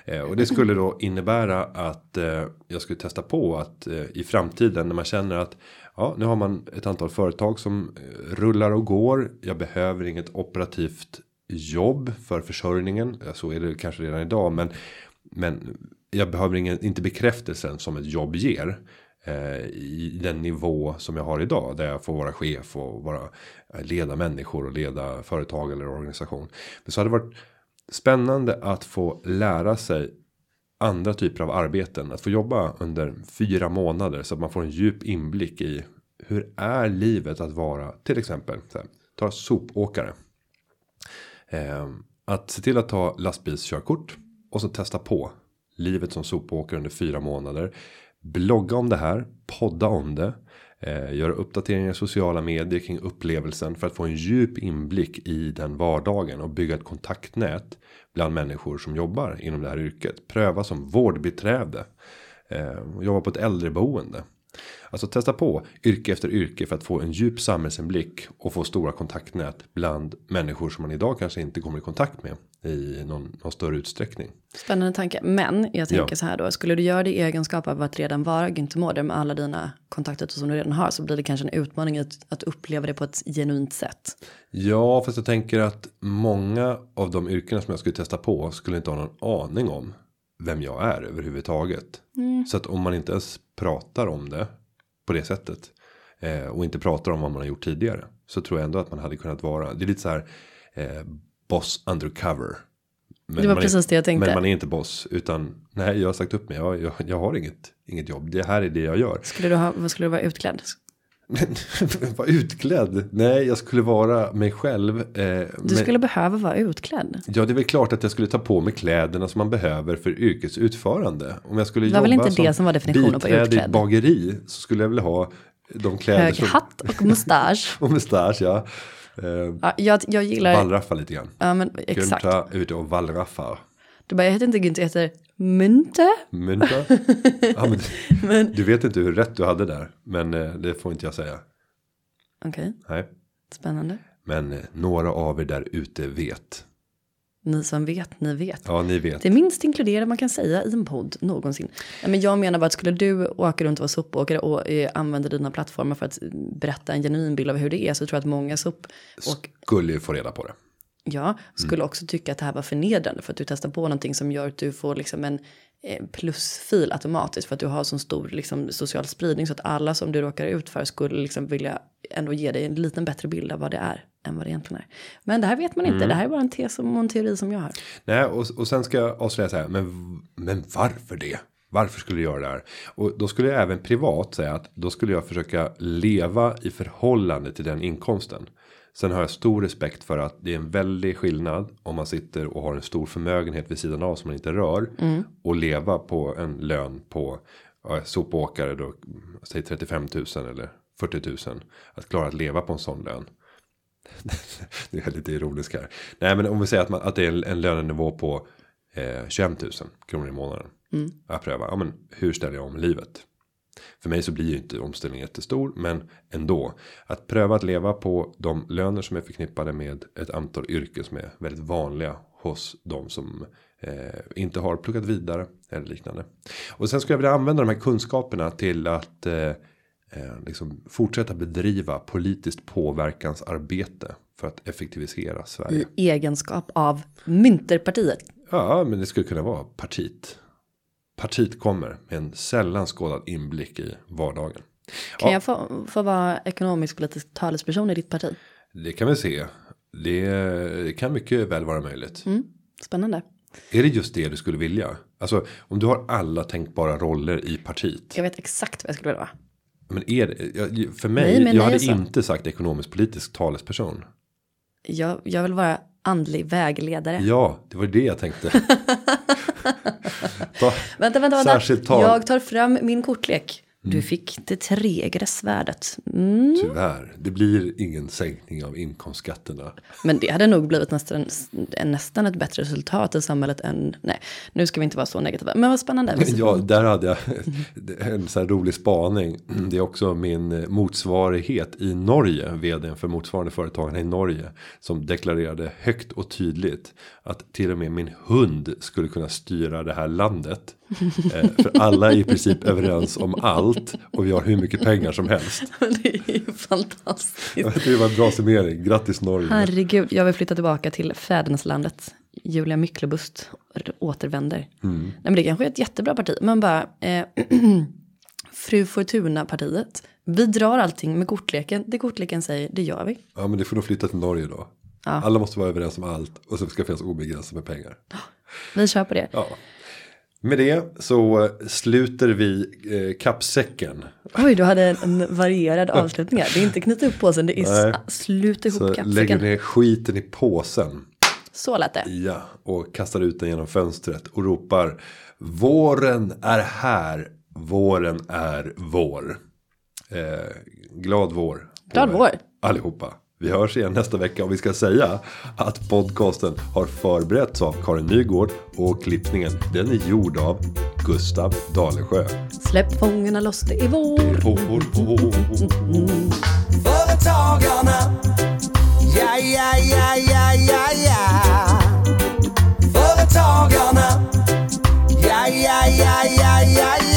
Speaker 2: Eh, och det skulle då innebära att eh, jag skulle testa på att eh, i framtiden när man känner att ja, nu har man ett antal företag som rullar och går. Jag behöver inget operativt jobb för försörjningen. Så är det kanske redan idag, men men jag behöver ingen inte bekräftelsen som ett jobb ger eh, i den nivå som jag har idag där jag får vara chef och vara eh, leda människor och leda företag eller organisation. Men så hade det varit spännande att få lära sig andra typer av arbeten. Att få jobba under fyra månader så att man får en djup inblick i hur är livet att vara till exempel här, ta sopåkare. Eh, att se till att ta lastbilskörkort och så testa på livet som sopåkare under fyra månader. Blogga om det här, podda om det. Eh, göra uppdateringar i sociala medier kring upplevelsen för att få en djup inblick i den vardagen och bygga ett kontaktnät bland människor som jobbar inom det här yrket. Pröva som vårdbiträde. Eh, jobba på ett äldreboende. Alltså testa på yrke efter yrke för att få en djup samhällsinblick och få stora kontaktnät bland människor som man idag kanske inte kommer i kontakt med i någon, någon större utsträckning.
Speaker 1: Spännande tanke. Men jag tänker
Speaker 2: Ja.
Speaker 1: så här då. Skulle du göra det i egenskap av att redan vara Günther med alla dina kontakter som du redan har. Så blir det kanske en utmaning att, att uppleva det på ett genuint sätt.
Speaker 2: Ja, fast jag tänker att många av de yrkena som jag skulle testa på skulle inte ha någon aning om vem jag är överhuvudtaget. Så att om man inte ens pratar om det på det sättet eh, och inte pratar om vad man har gjort tidigare så tror jag ändå att man hade kunnat vara. Det är lite så här eh, boss undercover. Men
Speaker 1: Det var precis
Speaker 2: är,
Speaker 1: det jag tänkte.
Speaker 2: Men man är inte boss utan nej, jag har sagt upp mig. Jag, jag, jag har inget, inget jobb. Det här är det jag gör.
Speaker 1: Skulle du ha, vad skulle du vara utklädd? <laughs>
Speaker 2: Var utklädd? Nej, jag skulle vara mig själv. Eh,
Speaker 1: Du
Speaker 2: men-
Speaker 1: skulle behöva vara utklädd.
Speaker 2: Ja, det är väl klart att jag skulle ta på mig kläderna som man behöver för yrkets utförande. Om jag skulle
Speaker 1: Det var väl
Speaker 2: jobba
Speaker 1: inte det som var definitionen på
Speaker 2: biträde i ett
Speaker 1: utklädd?
Speaker 2: bageri så skulle jag väl ha de kläder
Speaker 1: Hög
Speaker 2: som...
Speaker 1: hatt och mustasch. <laughs>
Speaker 2: Och mustasch, ja. Eh,
Speaker 1: Ja, jag, jag gillar,
Speaker 2: Wallraffa lite grann.
Speaker 1: ja men exakt.
Speaker 2: Günther ute och wallraffar.
Speaker 1: Du bara, jag heter inte Günther, jag heter Mynte.
Speaker 2: Mynta. <laughs> ja, men, Du vet inte hur rätt du hade där. Men eh, det får inte jag säga.
Speaker 1: Okej,
Speaker 2: Nej.
Speaker 1: spännande.
Speaker 2: Men eh, några av er där ute vet.
Speaker 1: Ni som vet, ni vet.
Speaker 2: Ja, ni vet.
Speaker 1: Det minst inkluderade man kan säga i en podd någonsin. Men jag menar bara att skulle du åka runt och vara sopåkare och eh, använda dina plattformar för att berätta en genuin bild av hur det är så tror jag att många sop och
Speaker 2: Skulle ju få reda på det.
Speaker 1: Ja, skulle också tycka att det här var förnedrande för att du testar på någonting som gör att du får liksom en eh, plusfil automatiskt för att du har så stor liksom, social spridning så att alla som du råkar ut för skulle liksom vilja ändå ge dig en liten bättre bild av vad det är än vad det egentligen är. Men det här vet man inte, det här är bara en tes och en teori som jag har.
Speaker 2: Nej, och, och sen ska jag avslöja så här, men, men varför det? Varför skulle du göra det här? Och då skulle jag även privat säga att då skulle jag försöka leva i förhållande till den inkomsten. Sen har jag stor respekt för att det är en väldig skillnad om man sitter och har en stor förmögenhet vid sidan av som man inte rör. Och leva på en lön på ja, sopåkare då, säg 35 000 eller 40 000. Att klara att leva på en sån lön. <laughs> det är lite ironiskt här. Nej men om vi säger att, man, att det är en, en lönenivå på eh, 21 000 kronor i månaden. Jag prövar, ja men hur ställer jag om livet? För mig så blir ju inte omställningen jättestor men ändå. Att pröva att leva på de löner som är förknippade med ett antal yrken som är väldigt vanliga hos de som eh, inte har pluggat vidare eller liknande. Och sen skulle jag vilja använda de här kunskaperna till att eh, eh, liksom fortsätta bedriva politiskt påverkansarbete för att effektivisera Sverige.
Speaker 1: I egenskap av Mynterpartiet.
Speaker 2: Ja, men det skulle kunna vara partiet. Partiet kommer med en sällan skådad inblick i vardagen.
Speaker 1: Kan
Speaker 2: Ja.
Speaker 1: jag få, få vara ekonomisk politisk talesperson i ditt parti?
Speaker 2: Det kan vi se. Det kan mycket väl vara möjligt.
Speaker 1: Mm, spännande.
Speaker 2: Är det just det du skulle vilja? Alltså om du har alla tänkbara roller i partiet.
Speaker 1: Jag vet exakt vad jag skulle vilja vara.
Speaker 2: Men är det, för mig,
Speaker 1: Nej,
Speaker 2: jag
Speaker 1: nej,
Speaker 2: hade
Speaker 1: alltså.
Speaker 2: inte sagt ekonomisk politisk talesperson.
Speaker 1: Jag, jag vill vara andlig vägledare.
Speaker 2: Ja, det var det jag tänkte. <laughs> Ta,
Speaker 1: Vänta, vänta, vänta. Jag tar fram min kortlek. Du fick det tregre svärdet. Mm.
Speaker 2: Tyvärr, det blir ingen sänkning av inkomstskatterna.
Speaker 1: Men det hade nog blivit nästan, nästan ett bättre resultat i samhället än, nej, nu ska vi inte vara så negativa. Men vad spännande.
Speaker 2: Ja, där hade jag <laughs> en så här rolig spaning. Det är också min motsvarighet i Norge, vdn för motsvarande företagen i Norge. Som deklarerade högt och tydligt att till och med min hund skulle kunna styra det här landet. Eh, för alla är i princip överens om allt och vi har hur mycket pengar som helst. <laughs>
Speaker 1: det är ju fantastiskt. <laughs>
Speaker 2: Det var en bra summering, grattis Norge.
Speaker 1: Herregud, jag vill flytta tillbaka till fäderneslandet. Julia Myklebust återvänder. Mm. Nej, men det kanske är ett jättebra parti. Men bara, eh, <clears throat> Fru Fortuna-partiet. Vi drar allting med kortleken. Det kortleken säger, det gör vi.
Speaker 2: Ja, men det får nog flytta till Norge då. Ja. Alla måste vara överens om allt och så ska det finnas obegränsat med pengar. <gasps>
Speaker 1: Vi kör på det.
Speaker 2: Ja. Med det så sluter vi eh, kappsäcken.
Speaker 1: Oj, du hade en varierad <laughs> avslutning här. Det är inte knyta upp påsen, det är Nej. sluta ihop så kappsäcken.
Speaker 2: lägger ner skiten i påsen.
Speaker 1: Så lät det.
Speaker 2: Ja, och kastar ut den genom fönstret och ropar. Våren är här, våren är vår. Eh, glad vår.
Speaker 1: Glad vår.
Speaker 2: Allihopa. Vi hörs igen nästa vecka och vi ska säga att podcasten har förberetts av Karin Nygård och klippningen den är gjord av Gustav Dalesjö.
Speaker 1: Släpp fångarna loss, det är vår.
Speaker 2: Företagarna, ja, ja, ja, ja, ja, ja.
Speaker 4: Företagarna, ja, ja, ja, ja, ja, ja.